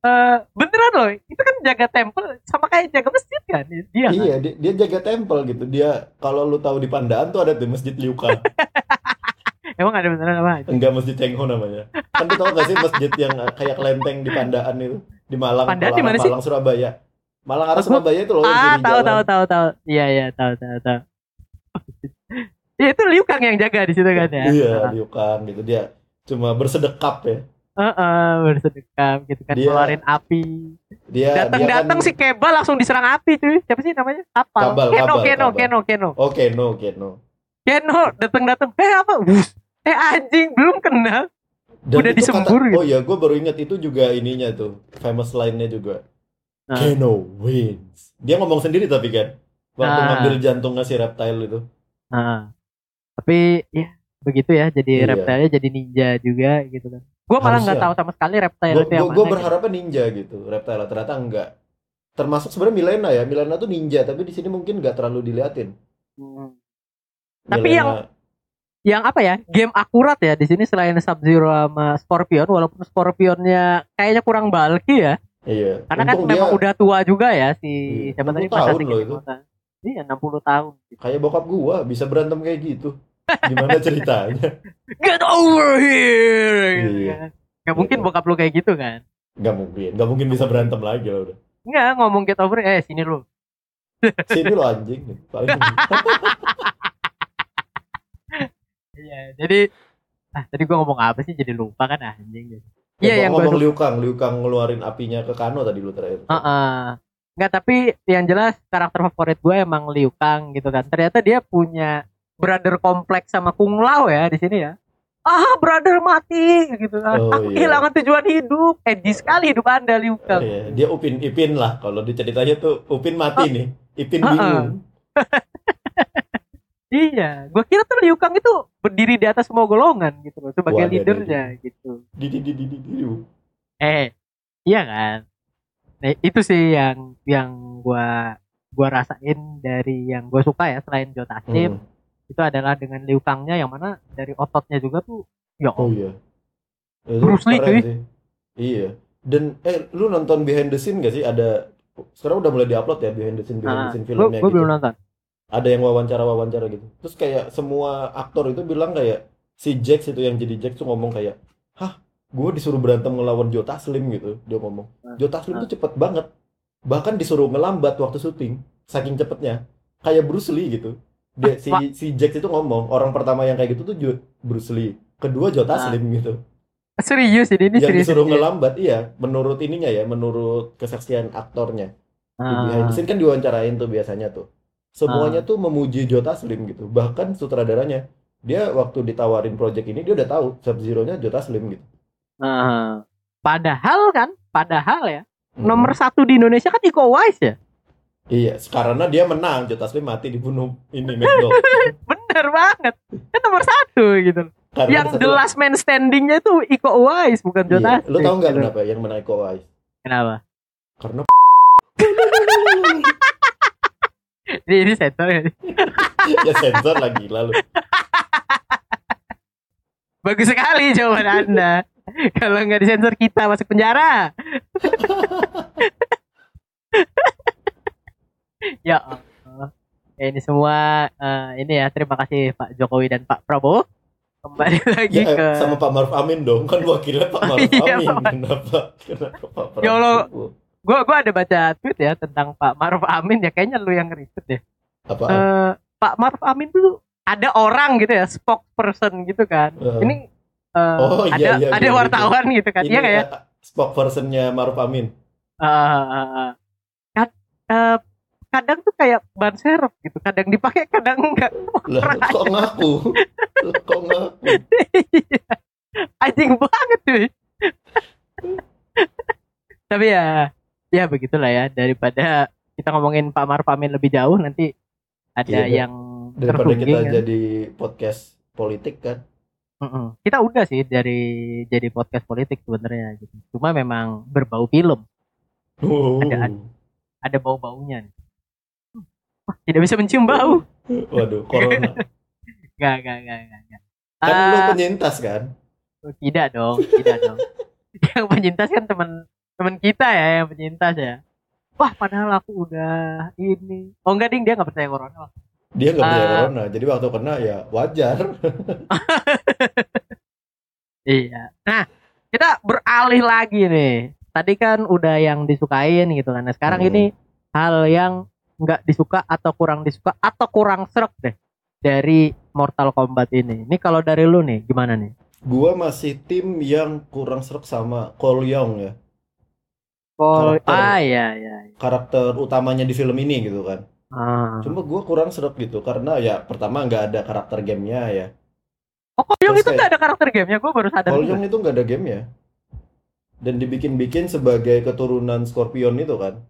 eh beneran loh itu kan jaga temple sama kayak jaga masjid kan dia kan? Iya, dia, dia jaga tempel gitu. Dia kalau lu tahu di Pandaan tuh ada tuh masjid Liu Kang. emang ada beneran apa Enggak masjid Cengho namanya. Kan lu tahu gak sih masjid yang kayak kelenteng di Pandaan itu? Di Malang, Pandaan di mana sih? Malang Surabaya. Malang arah Oh, Surabaya itu loh ah tahu tahu tahu tahu. Iya iya tahu tahu tahu. Ya itu Liu Kang yang jaga di situ kan ya? Iya, Liu Kang gitu. Dia cuma bersedekap ya. Heeh, bersedekap gitu kan Dia- keluarin api. Dia datang kan datang si Kebal langsung diserang api cuy. Siapa sih namanya? Apa Kabal, Keno Kabal, Keno Kabal. Keno Keno. Oke, no, oke, no. Keno datang datang eh apa? Eh anjing belum kenal Dan Udah disembur kata, gitu. Oh iya, gue baru ingat itu juga ininya tuh, famous line-nya juga. Ah. Kano wins. Dia ngomong sendiri tapi kan waktu Ah. ngambil jantungnya si reptile itu. Nah, tapi ya begitu ya jadi Iya. reptile jadi ninja juga gitu kan. Gue malah nggak tahu sama sekali reptile Gue itu yang gue mana. gitu. berharapnya ninja gitu. Reptile ternyata enggak. Termasuk sebenarnya Milena ya. Milena tuh ninja tapi di sini mungkin nggak terlalu diliatin. Hmm. Tapi Milena- Yang apa ya? Game akurat ya di sini selain Sub Zero sama Scorpion walaupun Scorpionnya kayaknya kurang bulky ya. iya. Karena kan Untung memang dia udah tua juga ya si Iya, siapa 60 tadi tahun loh itu. Iya 60 tahun. kayak bokap gua bisa berantem kayak gitu. Gimana ceritanya? Get over here. Iya. kan. Gak mungkin bokap lu kayak gitu kan? Gak mungkin, gak mungkin bisa berantem lagi lah udah. Enggak ngomong get over eh sini lu. Sini lo anjing nih. Paling Iya, jadi ah tadi gua ngomong apa sih jadi lupa kan anjing. Iya Ya, yang ngomong gua Liu Kang, Liu Kang ngeluarin apinya ke Kano tadi lu terakhir. Heeh. Enggak, tapi yang jelas karakter favorit gue emang Liu Kang gitu kan. Ternyata dia punya brother kompleks sama Kung Lao ya di sini ya. Ah, brother mati gitu kan. Oh, Aku iya. kehilangan tujuan hidup. Edgy sekali hidup Anda Liu Kang. Iya, dia Upin Ipin lah kalau di ceritanya tuh Upin mati nih. Ipin Ah, bingung. Iya, gua kira tuh Liu Kang itu berdiri di atas semua golongan gitu loh sebagai Wah, leadernya gitu. Di di di di di di. Eh, iya kan? Nah, itu sih yang yang gua gua rasain dari yang gua suka ya selain Jotasim Hmm. itu adalah dengan Liu Kangnya yang mana dari ototnya juga tuh ya Oh iya. Itu Bruce Lee, cuy. sih. Iya. Dan eh lu nonton behind the scene gak sih? Ada sekarang udah mulai diupload ya behind the scene behind the Ah, scene gue filmnya gitu. belum nonton. Ada yang wawancara-wawancara gitu. Terus kayak semua aktor itu bilang kayak si Jax itu yang jadi Jax tuh ngomong kayak, "Hah, gue disuruh berantem ngelawan Joe Taslim gitu." Dia ngomong. Ah, Joe Taslim ah. tuh cepet banget. Bahkan disuruh ngelambat waktu syuting, saking cepetnya. Kayak Bruce Lee gitu. Dia, si si Jax itu ngomong, orang pertama yang kayak gitu tuh Bruce Lee. Kedua Joe Ah. Taslim gitu. Serius ini, ini yang serius. disuruh serius. ngelambat iya menurut ininya ya menurut kesaksian aktornya di Ah, behind the scene kan diwawancarain tuh biasanya tuh semuanya tuh memuji Joe Taslim gitu bahkan sutradaranya dia waktu ditawarin project ini dia udah tahu Sub Zero nya Joe Taslim gitu ah. Padahal kan, padahal ya Hmm. nomor satu di Indonesia kan Iko Uwais ya. iya karena dia menang Joe Taslim mati dibunuh ini McDowell Bener banget. Kan nomor satu gitu. karena yang satu- the last man standingnya tuh Iko Uwais bukan iya. Jotaslim. lu tahu nggak gitu. kenapa yang menang Iko Uwais Kenapa? karena Ini, ini sensor ya. ya sensor lagi lalu Bagus sekali jawaban Anda. Kalau nggak disensor kita masuk penjara. ya Allah. Ya, ini semua eh, ini ya terima kasih Pak Jokowi dan Pak Prabowo. Kembali lagi ya ke sama Pak Maruf Amin dong kan wakilnya Pak Maruf Iya, Amin Pak Maruf. kenapa kenapa Pak Ya Allah. Gua gua ada baca tweet ya tentang Pak Maruf Amin ya kayaknya lu yang nge-retweet deh. apa Eh, Pak Maruf Amin tuh ada orang gitu ya spokesperson gitu kan. Eh. Ini eh, Oh, iya, ada iya, ada iya, wartawan gitu kan. ini Iya kayak ya, spokespersonnya Maruf Amin. kan eh, kadang tuh kayak ban serep gitu. Kadang dipakai, kadang enggak. Lah, kok ngaku? Kok ngaku? Anjing banget cuy. Tapi ya ya begitulah ya daripada kita ngomongin Pak Maruf Amin lebih jauh nanti ada Iya, yang Daripada kita kan. jadi podcast politik kan. Mm-mm. Kita udah sih dari jadi podcast politik sebenarnya gitu. Cuma memang berbau film, Oh. Ada- ada nih. Hmm, Wah, tidak bisa mencium bau. Waduh, corona. Gak, gak, gak, gak. gak. Kan lu Ah, penyintas kan? tidak dong, tidak dong. yang penyintas kan teman teman kita ya yang penyintas ya. Wah, padahal aku udah ini. Oh enggak ding, dia nggak percaya corona. Dia nggak percaya Ah. corona. Jadi waktu kena ya wajar. Iya. Nah, kita beralih lagi nih. Tadi kan udah yang disukain gitu kan. Nah, sekarang Hmm. ini hal yang nggak disuka atau kurang disuka atau kurang serak deh dari Mortal Kombat ini. Ini kalau dari lu nih gimana nih? Gua masih tim yang kurang serak sama Cole Young ya. Kalau Karakter. ah iya iya. iya. Karakter utamanya di film ini gitu kan. Ah. Cuma gua kurang serak gitu karena ya pertama nggak ada karakter gamenya ya. Oh, Terus itu nggak ada karakter gamenya? Gue baru sadar. Young itu nggak ada gamenya. Dan dibikin-bikin sebagai keturunan Scorpion itu kan.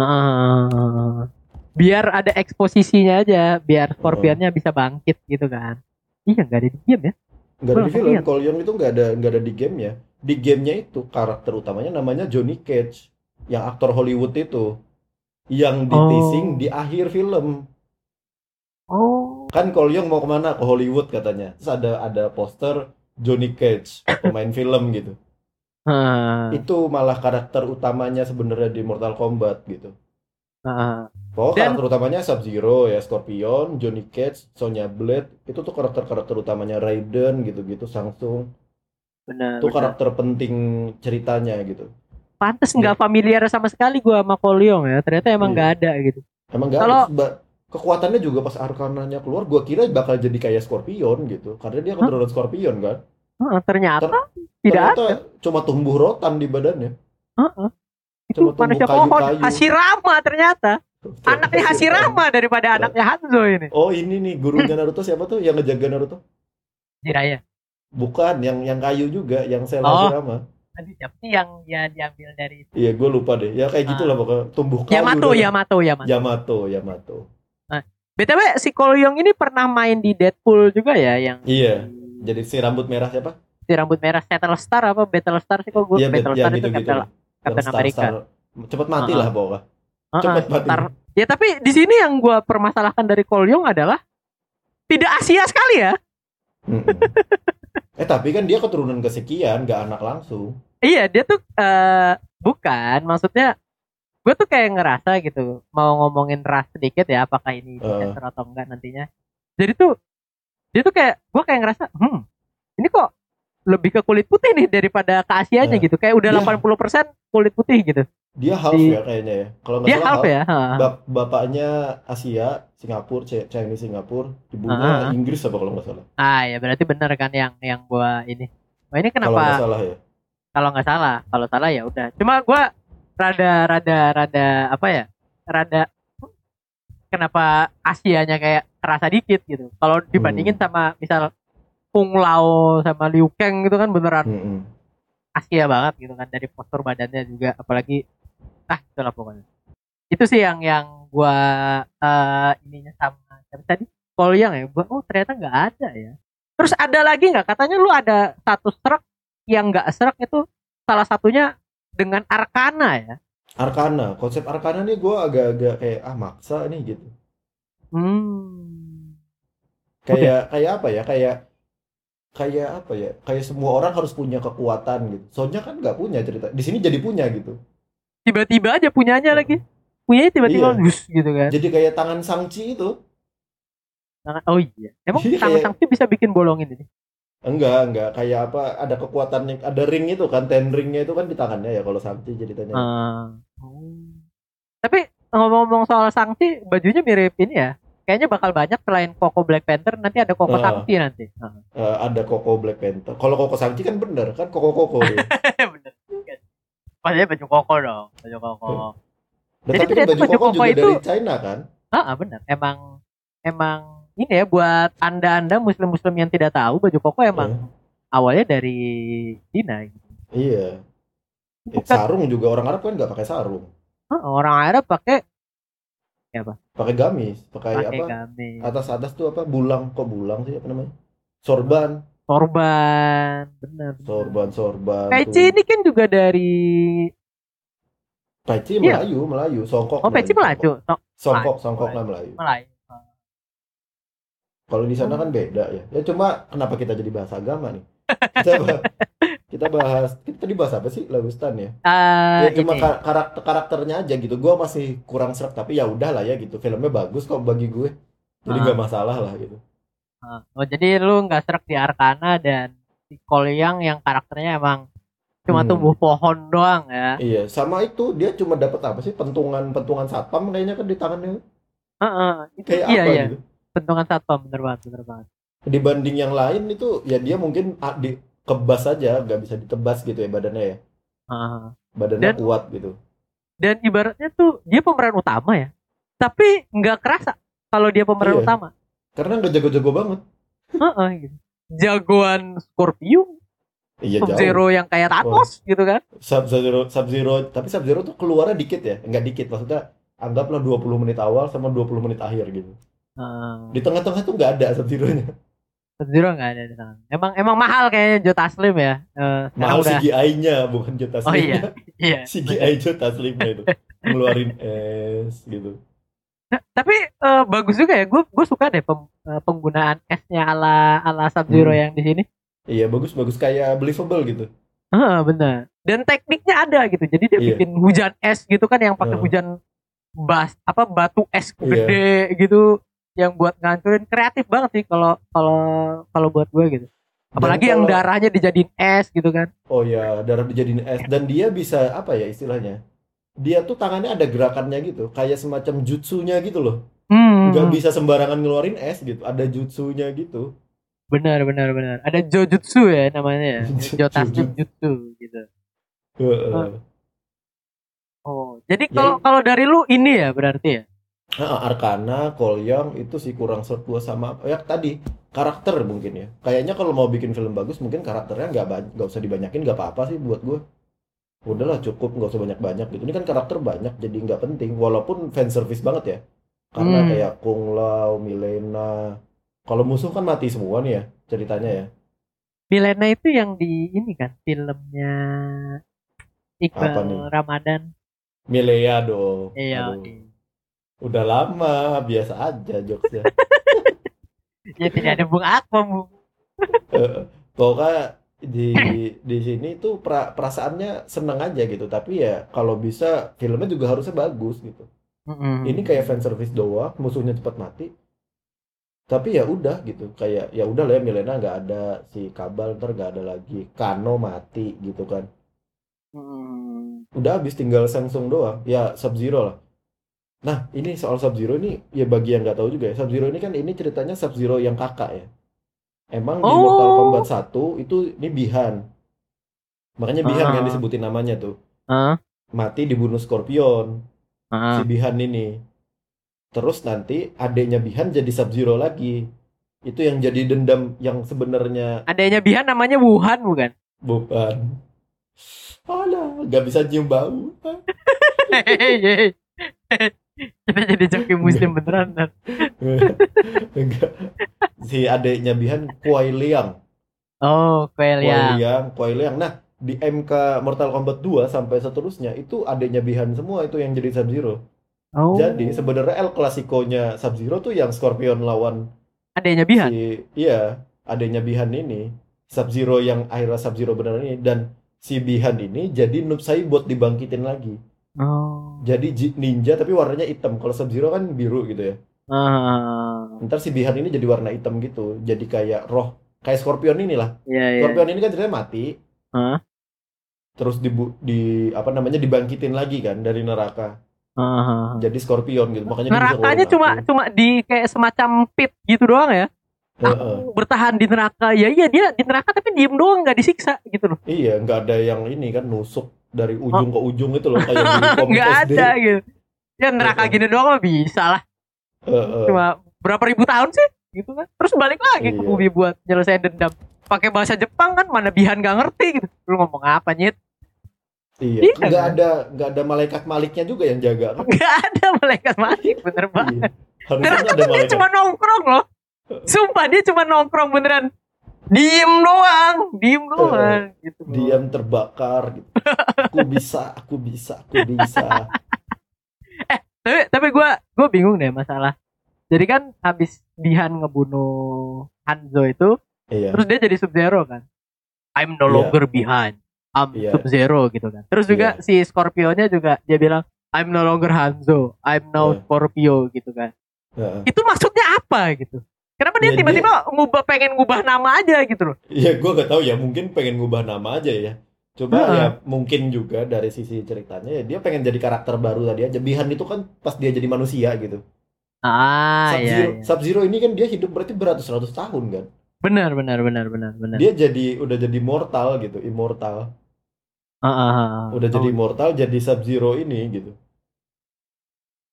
Heeh. biar ada eksposisinya aja, biar Scorpionnya bisa bangkit gitu kan. Iya nggak ada di game ya? Nggak ada di film. Young itu nggak ada nggak ada di gamenya. Di gamenya itu karakter utamanya namanya Johnny Cage, yang aktor Hollywood itu, yang di Oh. teasing di akhir film. Oh. Kan Cole Young mau ke mana? Ke Hollywood katanya. Terus ada ada poster Johnny Cage, pemain film gitu. Heeh. Itu malah karakter utamanya sebenarnya di Mortal Kombat gitu. Heeh. Oh, Dan- karakter utamanya Sub-Zero ya, Scorpion, Johnny Cage, Sonya Blade, itu tuh karakter-karakter utamanya Raiden gitu-gitu, Samsung. Benar. Itu benar. karakter penting ceritanya gitu. Pantes nggak familiar sama sekali gua sama Kolyong ya. Ternyata emang Iya. nggak ada gitu. Emang nggak Kalau- kekuatannya juga pas Arkananya keluar, gua kira bakal jadi kayak Scorpion gitu, karena dia keturunan Scorpion kan. Heeh, ternyata Ter- tidak Ternyata ada. cuma tumbuh rotan di badannya. Heeh. Itu Cuma tumbuh manusia pohon kayu-kayu. Hashirama ternyata. Anaknya Hashirama daripada anaknya Hanzo ini. Oh ini nih gurunya Naruto siapa tuh yang ngejaga Naruto? Jiraya. Bukan, yang yang kayu juga, yang Sel Oh. Hashirama. Tadi siapa sih yang ya diambil dari Iya, gue lupa deh. Ya kayak gitulah pokoknya tumbuh kayu. Yamato, dah. Yamato, Yamato. Yamato, Yamato. BTW si Kolyong ini pernah main di Deadpool juga ya yang Iya. Jadi si rambut merah siapa? si rambut merah Battle Star apa Battle Star sih kok gue Iya, Battle ya, Star itu gitu-gitu. Captain. Captain Yang America. star-star. Cepet mati Uh-uh. lah pokoknya. Heeh, Cepet mati. Star. Ya tapi di sini yang gue permasalahkan dari Kolyong adalah tidak Asia sekali ya. Mm-mm. eh tapi kan dia keturunan kesekian, gak anak langsung. Iya dia tuh eh bukan maksudnya gue tuh kayak ngerasa gitu mau ngomongin ras sedikit ya apakah ini sensor atau enggak nantinya. Jadi tuh dia tuh kayak gue kayak ngerasa hmm ini kok lebih ke kulit putih nih daripada ke Asianya Eh. gitu kayak udah Iya. 80% kulit putih gitu. Dia half Di- ya kayaknya ya. Kalau nggak Dia salah half ya. heeh. Bap- bapaknya Asia, Singapura, Chinese Singapura, ibunya Ah. Inggris apa kalau nggak salah. Ah ya berarti bener kan yang yang gua ini. Wah ini Kalau nggak kenapa salah ya. kalau nggak salah kalau salah ya udah. Cuma gua rada rada rada apa ya rada kenapa Asianya kayak kerasa dikit gitu. Kalau dibandingin Hmm. sama misal Kung Lao sama Liu Kang gitu kan beneran Mm-mm. Asia banget gitu kan dari postur badannya juga apalagi ah itulah pokoknya. Itu sih yang yang gua eh, ininya sama siapa tadi Kolyang ya. Gua oh ternyata nggak ada ya. Terus ada lagi nggak katanya lu ada satu serak yang nggak serak itu salah satunya dengan Arkana ya. Arkana, konsep Arkana nih gue agak-agak kayak ah maksa nih gitu. Hmm. Kayak kayak apa ya? Kayak kayak apa ya? Kayak semua orang harus punya kekuatan gitu. Soalnya kan nggak punya cerita. Di sini jadi punya gitu. Tiba-tiba aja punyanya lagi. Punyanya tiba-tiba Iya. wus gitu kan. Jadi kayak tangan Sangchi itu. Tangan- Oh iya. Emang Iya, tangan kayak- sangki bisa bikin bolongin ini. Enggak, enggak. Kayak apa? Ada kekuatannya, ada ring itu kan, ten ringnya itu kan di tangannya ya kalau Sangchi ceritanya. Ah. Oh. Tapi ngomong-ngomong soal sanksi, bajunya mirip ini ya. Kayaknya bakal banyak selain Koko Black Panther nanti ada Koko Ah. Sanksi nanti. Ah. Eh, ada Koko Black Panther. Kalau Koko Sangchi kan bener kan Koko Koko. Bener. Maksudnya baju Koko dong, baju Koko. Dan Jadi tapi kan ternyata baju baju Koko Koko juga itu- dari China kan? Ah, ah, bener. Emang emang ini ya buat anda-anda muslim-muslim yang tidak tahu baju Koko emang Eh, awalnya dari gitu. iya. Eh, sarung juga orang Arab kan nggak pakai sarung. ah, orang Arab pakai Pakai gamis, pakai pakai apa? gamis, Atas atas tuh apa? Bulang kok bulang sih apa namanya? Sorban, sorban, bener. sorban, sorban. Peci ini kan juga dari Peci Iya. Melayu, Melayu, songkok. Oh, peci Melayu. So, Songkok, songkok lah Melayu. Melayu. Kalau di sana kan beda ya. Ya cuma kenapa kita jadi bahas agama nih? Kita bahas, kita bahas kita tadi bahas apa sih Lagustan ya? Ah, Ya cuma ini. karakter karakternya aja gitu. Gua masih kurang serak tapi ya udah lah ya gitu. Filmnya bagus kok bagi gue. Jadi Ah. nggak masalah lah gitu. Ah, Oh, jadi lu nggak serak di Arkana dan di Kolyang yang karakternya emang cuma Hmm. tumbuh pohon doang ya. Iya, sama itu dia cuma dapat apa sih? Pentungan-pentungan satpam kayaknya kan di tangannya. Heeh, itu Kayak iya apa iya. gitu. Bentungan satpam bener banget, bener banget. Dibanding yang lain itu ya dia mungkin di kebas aja, nggak bisa ditebas gitu ya badannya ya. Heeh. Badannya Dan- kuat gitu. Dan ibaratnya tuh dia pemeran utama ya. Tapi nggak kerasa kalau dia pemeran Iya. utama. Karena nggak jago-jago banget. Heeh, gitu. Jagoan Scorpio Iya Sub. Zero yang kayak Thanos gitu kan Sub Zero, Sub Zero, tapi Sub Zero tuh keluarnya dikit ya, nggak dikit maksudnya anggaplah 20 menit awal sama 20 menit akhir gitu. Hmm. Di tengah-tengah tuh nggak ada Sub Zero-nya. Sub Zero nggak ada di sana emang emang mahal kayaknya Joe Taslim ya Eh, sekarang Mahal udah CGI-nya bukan Jota oh iya iya CGI Jota Slimnya itu ngeluarin es gitu. Nah, tapi eh, bagus juga ya gue gue suka deh pem- eh, penggunaan esnya ala ala Sub Zero Hmm. yang di sini Iya bagus-bagus kayak believable gitu. Heeh, benar. Dan tekniknya ada gitu. Jadi dia Iya. bikin hujan es gitu kan yang pakai Heeh. hujan bas apa batu es Iya. gede gitu yang buat ngancurin kreatif banget sih kalau kalau kalau buat gue gitu. Apalagi yang kalau- darahnya dijadiin es gitu kan. Oh ya, darah dijadiin es dan dia bisa apa ya istilahnya? Dia tuh tangannya ada gerakannya gitu, kayak semacam jutsunya gitu loh. Hmm. Nggak bisa sembarangan ngeluarin es gitu, ada jutsunya gitu. Benar benar benar. Ada Jojutsu ya namanya ya. Jojutsu. Jutsu gitu. Heeh. Oh, jadi Ya, kalau ini- kalau dari lu ini ya berarti ya. Ah, Arcana, Kolyang itu sih kurang serta sama ya tadi karakter mungkin ya. Kayaknya kalau mau bikin film bagus mungkin karakternya nggak nggak usah dibanyakin nggak apa-apa sih buat gue. Udahlah cukup nggak usah banyak-banyak gitu. Ini kan karakter banyak jadi nggak penting walaupun fan service banget ya. Karena Hmm. kayak Kung Lao, Milena. Kalau musuh kan mati semua nih ya ceritanya ya. Milena itu yang di ini kan filmnya Iqbal? Ramadan. Milea dong. Iya. Aduh. Udah lama, biasa aja jokesnya. Ya tidak ada Bung Akmal, Bung. Pokoknya di di sini tuh pra- perasaannya seneng aja gitu. Tapi ya kalau bisa filmnya juga harusnya bagus gitu. Mm-mm. ini kayak fan service doang musuhnya cepat mati. Tapi ya udah gitu. Kayak ya udah lah ya Milena nggak ada si Kabal ntar nggak ada lagi. Kano mati gitu kan. Mm. udah habis tinggal Samsung doang. Ya Sub Zero lah nah ini soal Sub Zero ini ya bagi yang nggak tahu juga ya Sub Zero ini kan ini ceritanya Sub Zero yang kakak ya emang di Oh. Mortal Kombat 1 itu ini Bihan makanya Bihan Ah. yang disebutin namanya tuh Ah, mati dibunuh Scorpion ah. si Bihan ini terus nanti adiknya Bihan jadi Sub Zero lagi itu yang jadi dendam yang sebenarnya Adanya Bihan namanya Wuhan bukan? bukan Alah, nggak bisa nyium bau. Kita jadi joki muslim beneran. Enggak. Si adeknya Bihan Kuai Liang. Oh, Kuai ya. Liang, Kuai Liang. Nah, di MK Mortal Kombat 2 sampai seterusnya itu adeknya Bihan semua itu yang jadi Sub-Zero. Oh. Jadi sebenarnya El Clasico-nya Sub-Zero tuh yang Scorpion lawan adanya Bihan. si iya, adeknya Bihan ini. Sub-Zero yang akhirnya Sub-Zero beneran ini dan si Bihan ini jadi Noob Saibot dibangkitin lagi. Oh. Jadi ninja tapi warnanya hitam. Kalau Sub-Zero kan biru gitu ya. Ah. Ntar si Bihan ini jadi warna hitam gitu. Jadi kayak roh kayak Scorpion inilah. Iya, iya. Scorpion ini kan ceritanya mati. Hah? Terus dibu di apa namanya dibangkitin lagi kan dari neraka. Ah. Jadi Scorpion gitu. Makanya Nerakanya cuma api. cuma di kayak semacam pit gitu doang ya. Heeh. Bertahan di neraka. Ya iya dia di neraka tapi diem doang nggak disiksa gitu loh. Iya, nggak ada yang ini kan nusuk dari ujung ke ujung itu loh kayak di komik Oh. Nggak SD. ada gitu. Ya neraka gini doang mah bisa lah. Heeh. Cuma berapa ribu tahun sih gitu kan. Terus balik lagi ke Iya. bumi buat nyelesain dendam. Pakai bahasa Jepang kan mana Bihan nggak ngerti gitu. Lu ngomong apa nyet? Iya, Iya nggak kan? ada nggak ada malaikat maliknya juga yang jaga kan? Nggak ada malaikat mati bener banget. Iya. Neraka ada tuh dia malaikat. cuma nongkrong loh. Sumpah dia cuma nongkrong beneran. Diem doang, diem doang gitu. Diam terbakar gitu. Aku bisa, aku bisa, aku bisa. Tapi tapi gue gue bingung deh masalah. Jadi kan habis Bihan ngebunuh Hanzo itu, Iya. terus dia jadi Sub Zero kan. I'm no Iya. longer behind. I'm Iya. Sub Zero gitu kan. Terus juga si Scorpio-nya juga dia bilang I'm no longer Hanzo. I'm now Iya. Scorpio gitu kan. Heeh. Itu maksudnya apa gitu? Kenapa dia Ya, tiba-tiba ngubah pengen ngubah nama aja gitu loh? Iya, gue gak tahu ya. Mungkin pengen ngubah nama aja ya. Coba Heeh. ya mungkin juga dari sisi ceritanya ya dia pengen jadi karakter baru tadi aja. Bihan itu kan pas dia jadi manusia gitu. Ah Sub iya, Zero, iya. Sub Zero ini kan dia hidup berarti beratus-ratus tahun kan. Benar benar benar benar benar. Dia jadi udah jadi mortal gitu, immortal. Ah, ah. Udah jadi Oh, immortal jadi Sub Zero ini gitu.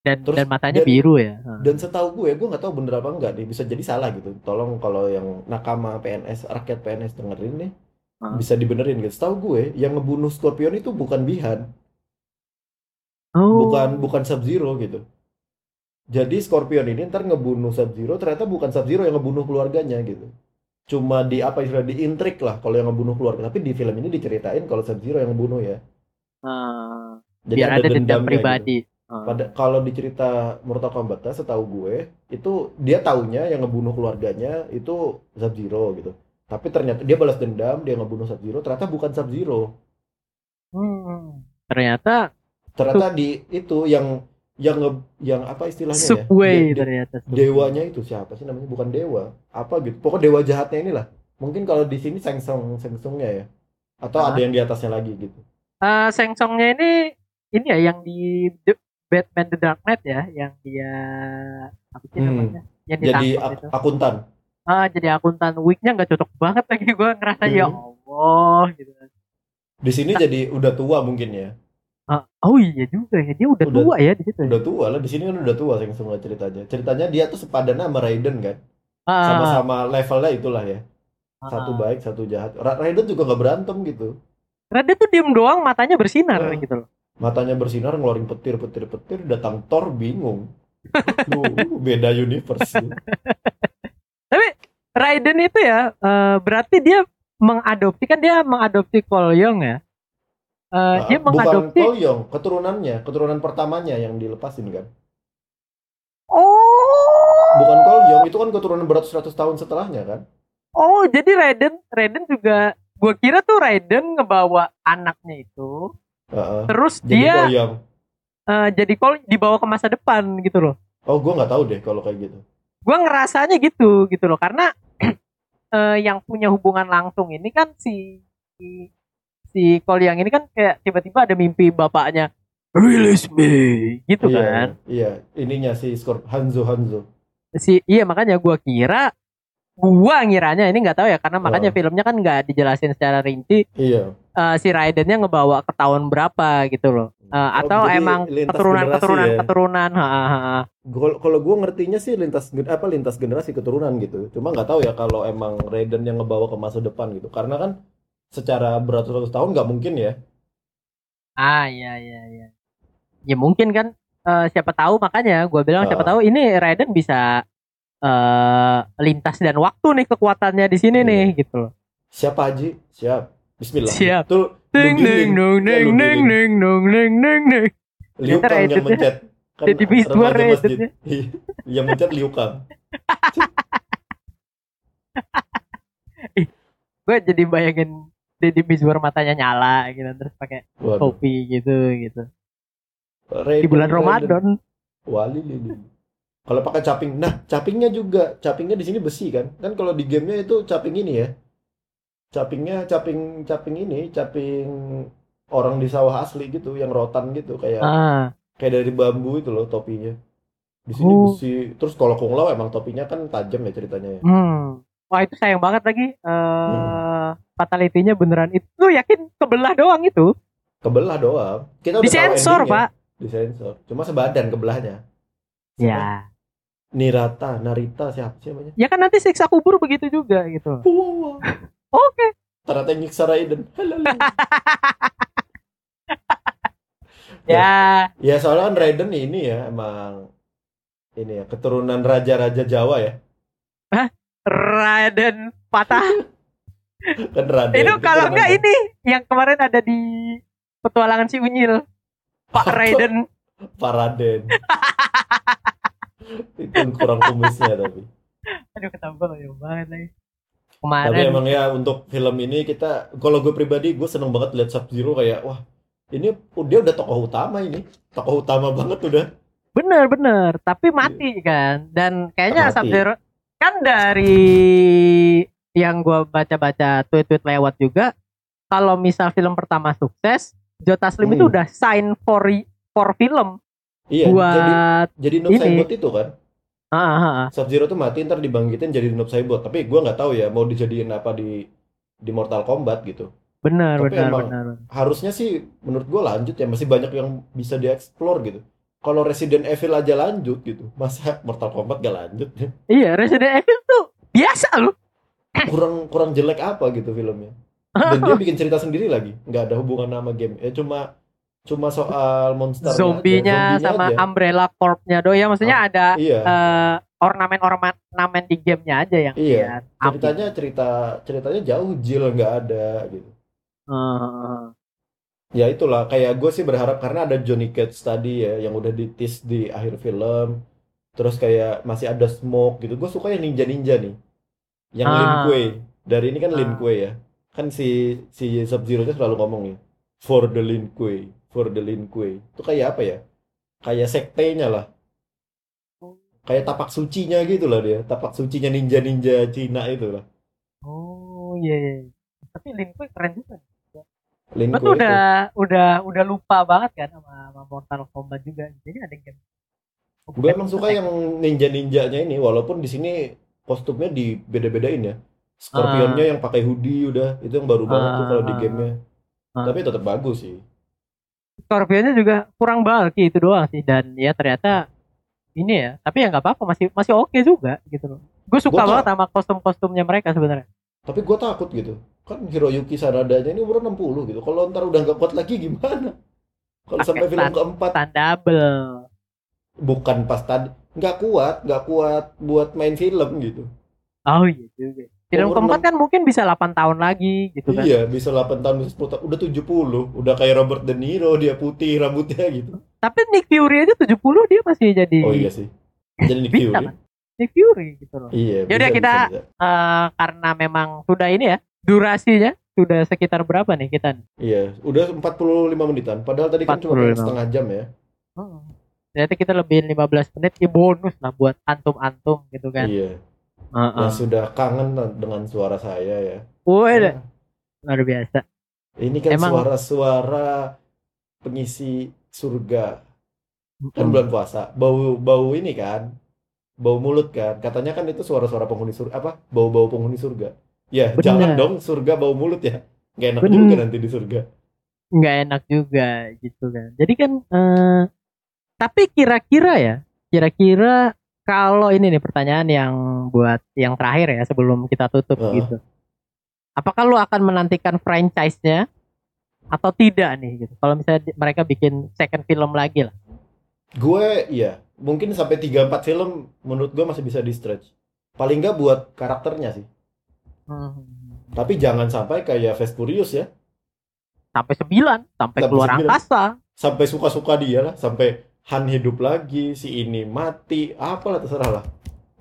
Dan terus dan matanya dan- biru ya. Dan setahu gue, gue nggak tahu bener apa enggak nih, bisa jadi salah gitu. Tolong kalau yang nakama PNS, rakyat PNS dengerin nih, Ah. bisa dibenerin gitu. Setahu gue yang ngebunuh Scorpion itu bukan Bihan, Oh. bukan bukan Sub Zero gitu. Jadi Scorpion ini ntar ngebunuh Sub Zero ternyata bukan Sub Zero yang ngebunuh keluarganya gitu. Cuma di apa istilah diintrik lah kalau yang ngebunuh keluarga. Tapi di film ini diceritain kalau Sub Zero yang ngebunuh ya. Ah, Jadi biar ada dendam dendamnya gitu. Ah. Pada kalau di cerita Mortal Kombat setahu gue itu dia taunya yang ngebunuh keluarganya itu Sub Zero gitu. Tapi ternyata dia balas dendam, dia ngebunuh Sub Zero, ternyata bukan Sub Zero. Hmm. Ternyata Ternyata di itu yang yang nge, yang apa istilahnya ya? Subway De- de- ternyata. Subway. dewanya itu siapa sih namanya? Bukan dewa. Apa gitu. Pokoknya dewa jahatnya inilah. Mungkin kalau di sini Sengsong Sengsongnya ya. Atau Ah. ada yang di atasnya lagi gitu. Eh, Sengsongnya ini ini ya yang di Batman The Dark Knight ya, yang dia apa sih Hmm. namanya? Yang Jadi ak- itu. akuntan. Ah, jadi akuntan wignya nggak cocok banget lagi gue ngerasa ya Hmm. Allah gitu. Di sini jadi udah tua mungkin ya. Ah, oh iya juga ya, dia udah, Udah- tua ya di situ. ya? Udah tua lah. Di sini kan udah tua Sengsong ceritanya. Ceritanya dia tuh sepadan sama Raiden kan. Ah, Sama-sama levelnya itulah ya. ah, Satu ah. baik, satu jahat. Ra- Raiden juga nggak berantem gitu. Dia tuh diem doang, matanya bersinar Ah. gitu loh. Matanya bersinar ngeluarin petir, petir, petir. Datang Thor bingung. Duh, beda universe. Raiden itu ya, eh, berarti dia mengadopsi kan dia mengadopsi Kolyong ya. Eh, dia Ah, Bukan mengadopsi. Kolyong, keturunannya, keturunan pertamanya yang dilepasin kan. Oh, Bukan Kolyong, itu kan keturunan beratus-ratus tahun setelahnya kan. oh jadi Raiden, Raiden juga. Gue kira tuh Raiden ngebawa anaknya itu, Heeh. terus Jadi dia Kolyong. eh, jadi kol dibawa ke masa depan gitu loh. Oh, gua nggak tahu deh kalau kayak gitu. gue ngerasanya gitu gitu loh karena eh, yang punya hubungan langsung ini kan si si, si Kolyang ini kan kayak tiba-tiba ada mimpi bapaknya release me gitu iya, kan Iya, ininya si Scorp Hanzo Hanzo. si iya makanya gue kira gua ngiranya ini nggak tahu ya karena makanya Oh. filmnya kan nggak dijelasin secara rinci Iya. eh, si Raidennya ngebawa ke tahun berapa gitu loh Eh, Oh, atau emang keturunan keturunan ya? keturunan Kalau gua ngertinya sih lintas apa lintas generasi keturunan gitu. Cuma nggak tahu ya kalau emang Raiden yang ngebawa ke masa depan gitu. Karena kan secara beratus-ratus tahun nggak mungkin ya. Ah iya iya iya. Ya mungkin kan eh, siapa tahu makanya gua bilang siapa Ah. tahu ini Raiden bisa eh lintas dan waktu nih kekuatannya di sini Iya. nih gitu loh. Siapa Haji? Siap. Bismillah. Siap. Tuh, Ding ding dong ding ding ding dong ding ding ding. Liu Kang yang mencet. Kan jadi remaja masjid. Iya, yang mencet Liu Kang. Gue jadi bayangin Deddy Mizwar matanya nyala gitu terus pakai topi gitu gitu. Raiden, Di bulan. Ramadan. Wali lili. Kalau pakai caping, nah capingnya juga, capingnya di sini besi kan? Kan kalau di gamenya itu caping ini ya. Capingnya caping caping ini, caping orang di sawah asli gitu, yang rotan gitu kayak Ah, kayak dari bambu itu loh topinya. Di sini Oh. besi. Terus kalau Kung Lao emang topinya kan tajam ya ceritanya ya. hmm. Wah itu sayang banget lagi eh fatality-nya beneran itu lu yakin kebelah doang itu Kebelah doang. Kita udah disensor pak Disensor. Cuma sebadan kebelahnya. ya Nirata, Narita siapa sih namanya? ya kan nanti siksa kubur begitu juga gitu Wow. oke Ternyata yang nyiksa Raiden. Halala. ya Ya soalnya kan Raiden ini ya emang ini ya keturunan raja-raja Jawa ya. Raden patah Kan Raden. itu kalau enggak ini yang kemarin ada di petualangan si Unyil Pak Raiden Pak Raden. Itu kurang kumisnya tapi. aduh ketambah ya banget lagi. Tapi kemarin emang ya untuk film ini kita kalau gue pribadi gue seneng banget lihat Sub Zero kayak wah ini dia udah tokoh utama ini. Tokoh utama banget udah. Bener bener. Tapi mati kan? Dan kayaknya Mati. Sub-Zero kan dari yang gua baca-baca tweet-tweet lewat juga kalau misal film pertama sukses Jota Slim itu Hmm. udah sign for for film iya jadi buat jadi Noob ini. Saibot itu kan? Ah, ah, ah. Sub Zero tuh mati ntar dibangkitin jadi Noob Saibot. Tapi gue nggak tahu ya mau dijadiin apa di di Mortal Kombat gitu. Bener Tapi bener emang- bener harusnya sih menurut gue lanjut ya. Masih banyak yang bisa dieksplor gitu. Kalau Resident Evil aja lanjut gitu. Masa Mortal Kombat gak lanjut iya Resident Evil tuh biasa loh. Kurang kurang jelek apa gitu filmnya? Dan dia bikin cerita sendiri lagi. Nggak ada hubungan sama game. Ya cuma cuma soal monster Zombinya sama Umbrella Corp-nya do ya maksudnya ada iya. eh, ornamen-ornamen di gamenya aja yang Iya, dia ambil. ceritanya cerita ceritanya jauh Jill nggak ada gitu. Heeh. ya itulah. Kayak gue sih berharap karena ada Johnny Cage tadi ya yang udah ditis di akhir film. Terus kayak masih ada Smoke gitu. Gue suka yang ninja ninja nih. Yang Lin Ah. Kuei. Dari ini kan Lin Ah. Kuei ya. Kan si si Sub Zero nya selalu ngomong ya for the Lin Kuei for the Lin Kuei itu kayak apa ya kayak sektenya lah kayak tapak sucinya gitu lah dia tapak sucinya ninja ninja Cina itu lah Oh iya iya. Tapi Lin Kuei keren juga. Lin Gue Kuei tuh itu. udah udah udah lupa banget kan sama, sama Mortal Kombat juga. Jadi ada game. Gue emang suka yang ninja-ninjanya ini, walaupun di sini kostumnya dibeda-bedain ya. Scorpionnya yang pakai hoodie udah, itu yang baru banget tuh kalau di Ah. gamenya. Ah. Tapi tetap bagus sih. Scorpionnya juga kurang bulky itu doang sih dan ya ternyata ini ya. Tapi ya nggak apa-apa masih masih oke juga gitu loh. Gue suka Gua banget sama kostum-kostumnya mereka sebenarnya. Tapi gue takut gitu. Kan Hiroyuki Sanadanya ini umur 60 gitu. Kalau ntar udah nggak kuat lagi gimana? Kalau sampai film keempat double. bukan pas tadi nggak kuat, nggak kuat buat main film gitu. Oh iya juga. Film keempat kan mungkin bisa 8 tahun lagi gitu kan. Iya, bisa 8 tahun, bisa 10 tahun, udah 70. Udah kayak Robert De Niro, dia putih rambutnya gitu. Tapi Nick Fury aja 70 dia masih jadi Oh iya sih. Jadi Nick Fury. kan? Nick Fury gitu loh. Iya, Yaudah, bisa, kita- bisa, bisa. Eh, karena memang sudah ini ya durasinya sudah sekitar berapa nih kita nih? Iya, udah 45 menitan. Padahal tadi kan cuma 45. setengah jam ya. Hmm. Ternyata kita lebih 15 menit ya bonus lah buat antum-antum gitu kan. Iya. Heeh. Yang sudah kangen dengan suara saya ya. Woi, Nah, luar biasa. ini kan Emang- suara-suara pengisi surga. Kan Hmm. bulan puasa. Bau bau ini kan. Bau mulut kan. Katanya kan itu suara-suara penghuni surga apa? Bau-bau penghuni surga. Ya, Bener. jangan dong surga bau mulut ya. Gak enak Bener. juga nanti di surga. nggak enak juga gitu kan. Jadi kan eh, tapi kira-kira ya, kira-kira kalau ini nih pertanyaan yang buat yang terakhir ya sebelum kita tutup Heeh. gitu. Apakah lu akan menantikan franchise-nya atau tidak nih gitu. Kalau misalnya mereka bikin second film lagi lah. Gue iya, mungkin sampai 3 4 film menurut gue masih bisa di stretch. Paling nggak buat karakternya sih. Hmm. Tapi jangan sampai kayak Fast Furious ya. Sampai 9, sampai Sampai keluar 9. angkasa. Sampai suka-suka dia lah, sampai Han hidup lagi, si ini mati, apalah terserah lah.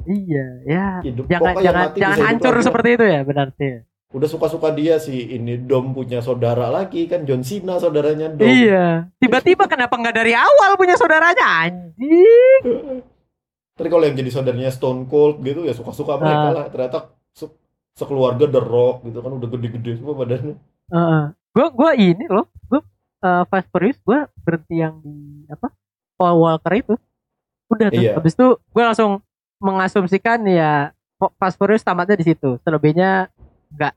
Iya, ya. Hidup Jangan pokoknya jangan mati jangan hancur lagi seperti itu ya berarti. Udah suka-suka dia si ini Dom punya saudara lagi kan John Cena saudaranya Dom. Iya. Tiba-tiba kenapa nggak dari awal punya saudaranya anjing? Tapi kalau yang jadi saudaranya Stone Cold gitu ya suka-suka mereka Ah. lah. Ternyata se- sekeluarga The Rock gitu kan udah gede-gede semua badannya. Heeh. Gua gua ini loh, gua uh, Fast Furious gua berhenti yang di apa? Paul Walker itu. Udah tuh. Iya. Habis itu gua langsung mengasumsikan ya Fa- Fast Furious tamatnya di situ. Selebihnya enggak.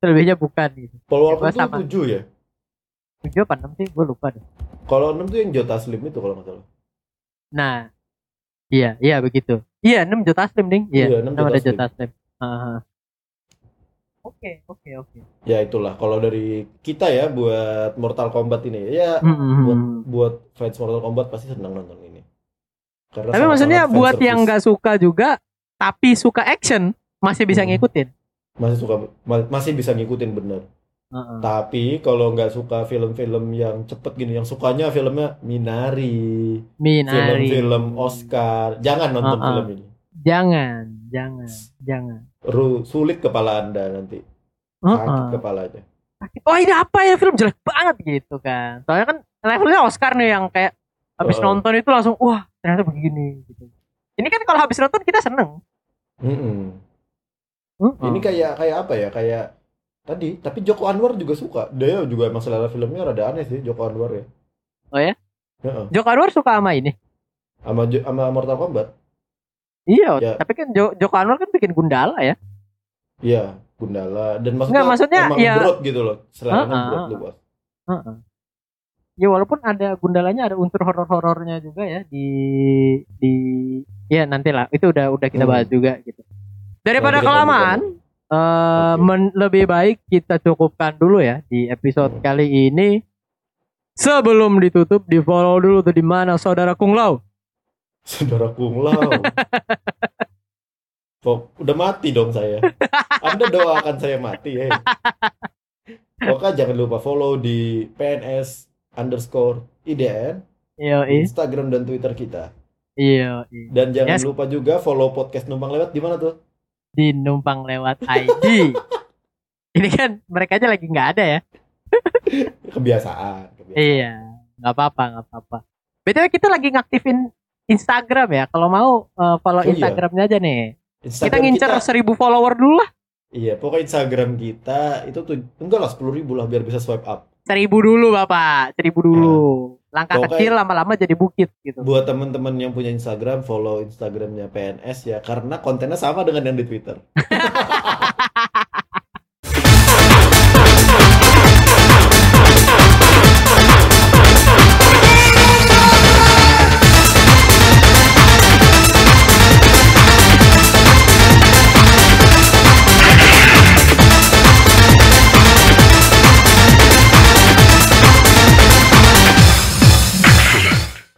Selebihnya bukan gitu. Paul Walker Gua tuh sama. 7 ya. 7 apa 6 sih? Gua lupa deh. Kalau 6 tuh yang Jota Slim itu kalau nggak salah. Nah. Iya, iya begitu. Iya, 6 juta slim ding. Iya, Iya, 6 6 ada Jota Slim. juta slim. Heeh. Oke, oke, oke. Ya itulah kalau dari kita ya buat Mortal Kombat ini ya Hmm, buat buat fans Mortal Kombat pasti senang nonton ini. Karena Tapi maksudnya buat service. yang nggak suka juga tapi suka action masih bisa Hmm. ngikutin. masih suka ma- masih bisa ngikutin bener. Heeh. Tapi kalau nggak suka film-film yang cepet gini, yang sukanya filmnya Minari, Minari. film-film Oscar, jangan nonton Uh-uh. film ini. Jangan, jangan, jangan. Ru sulit kepala anda nanti, Heeh. sakit kepalanya. Sakit. Oh ini apa ya film jelek banget gitu kan. Soalnya kan levelnya Oscar nih yang kayak habis Heeh. nonton itu langsung wah ternyata begini gitu. Ini kan kalau habis nonton kita seneng. Mm-mm. Heeh. Ini kayak kayak apa ya? Kayak tadi, tapi Joko Anwar juga suka. Dia juga emang selera filmnya rada aneh sih Joko Anwar ya. Oh ya? Heeh. Joko Anwar suka sama ini. Sama sama Mortal Kombat. Iya, Ya. tapi kan Jo- Joko Anwar kan bikin Gundala ya. Iya, Gundala dan maksudnya, Nggak, maksudnya emang ya- broad gitu loh. Seleranya Heeh, broad heeh. luas. Heeh. Ya walaupun ada Gundalanya ada unsur horor-horornya juga ya di di ya nanti lah itu udah udah kita Hmm. bahas juga gitu. Daripada kita kelamaan, Eh, Oke. men- lebih baik kita cukupkan dulu ya di episode Hmm. kali ini. Sebelum ditutup, di follow dulu tuh di mana saudara Kung Lao. Saudara Kung Lao. Kok udah mati dong saya. Anda doakan saya mati ya. Pokoknya jangan lupa follow di PNS underscore IDN, Iya, Instagram dan Twitter kita. iya. Dan jangan Yes. lupa juga follow podcast Numpang Lewat di mana tuh? Di numpang lewat ID. Ini kan mereka aja lagi nggak ada ya. Kebiasaan. kebiasaan. Iya, nggak apa-apa, nggak apa-apa. BTW kita lagi ngaktifin Instagram ya. Kalau mau eh, follow Oh, iya. Instagramnya aja nih. kita Instagram ngincer kita, seribu follower dulu lah. iya pokoknya Instagram kita itu tuh enggak lah sepuluh ribu lah biar bisa swipe up. Seribu dulu bapak, seribu dulu. Langkah Iya. Pokoknya- kecil lama-lama jadi bukit gitu. Buat teman-teman yang punya Instagram follow Instagramnya PNS ya karena kontennya sama dengan yang di Twitter.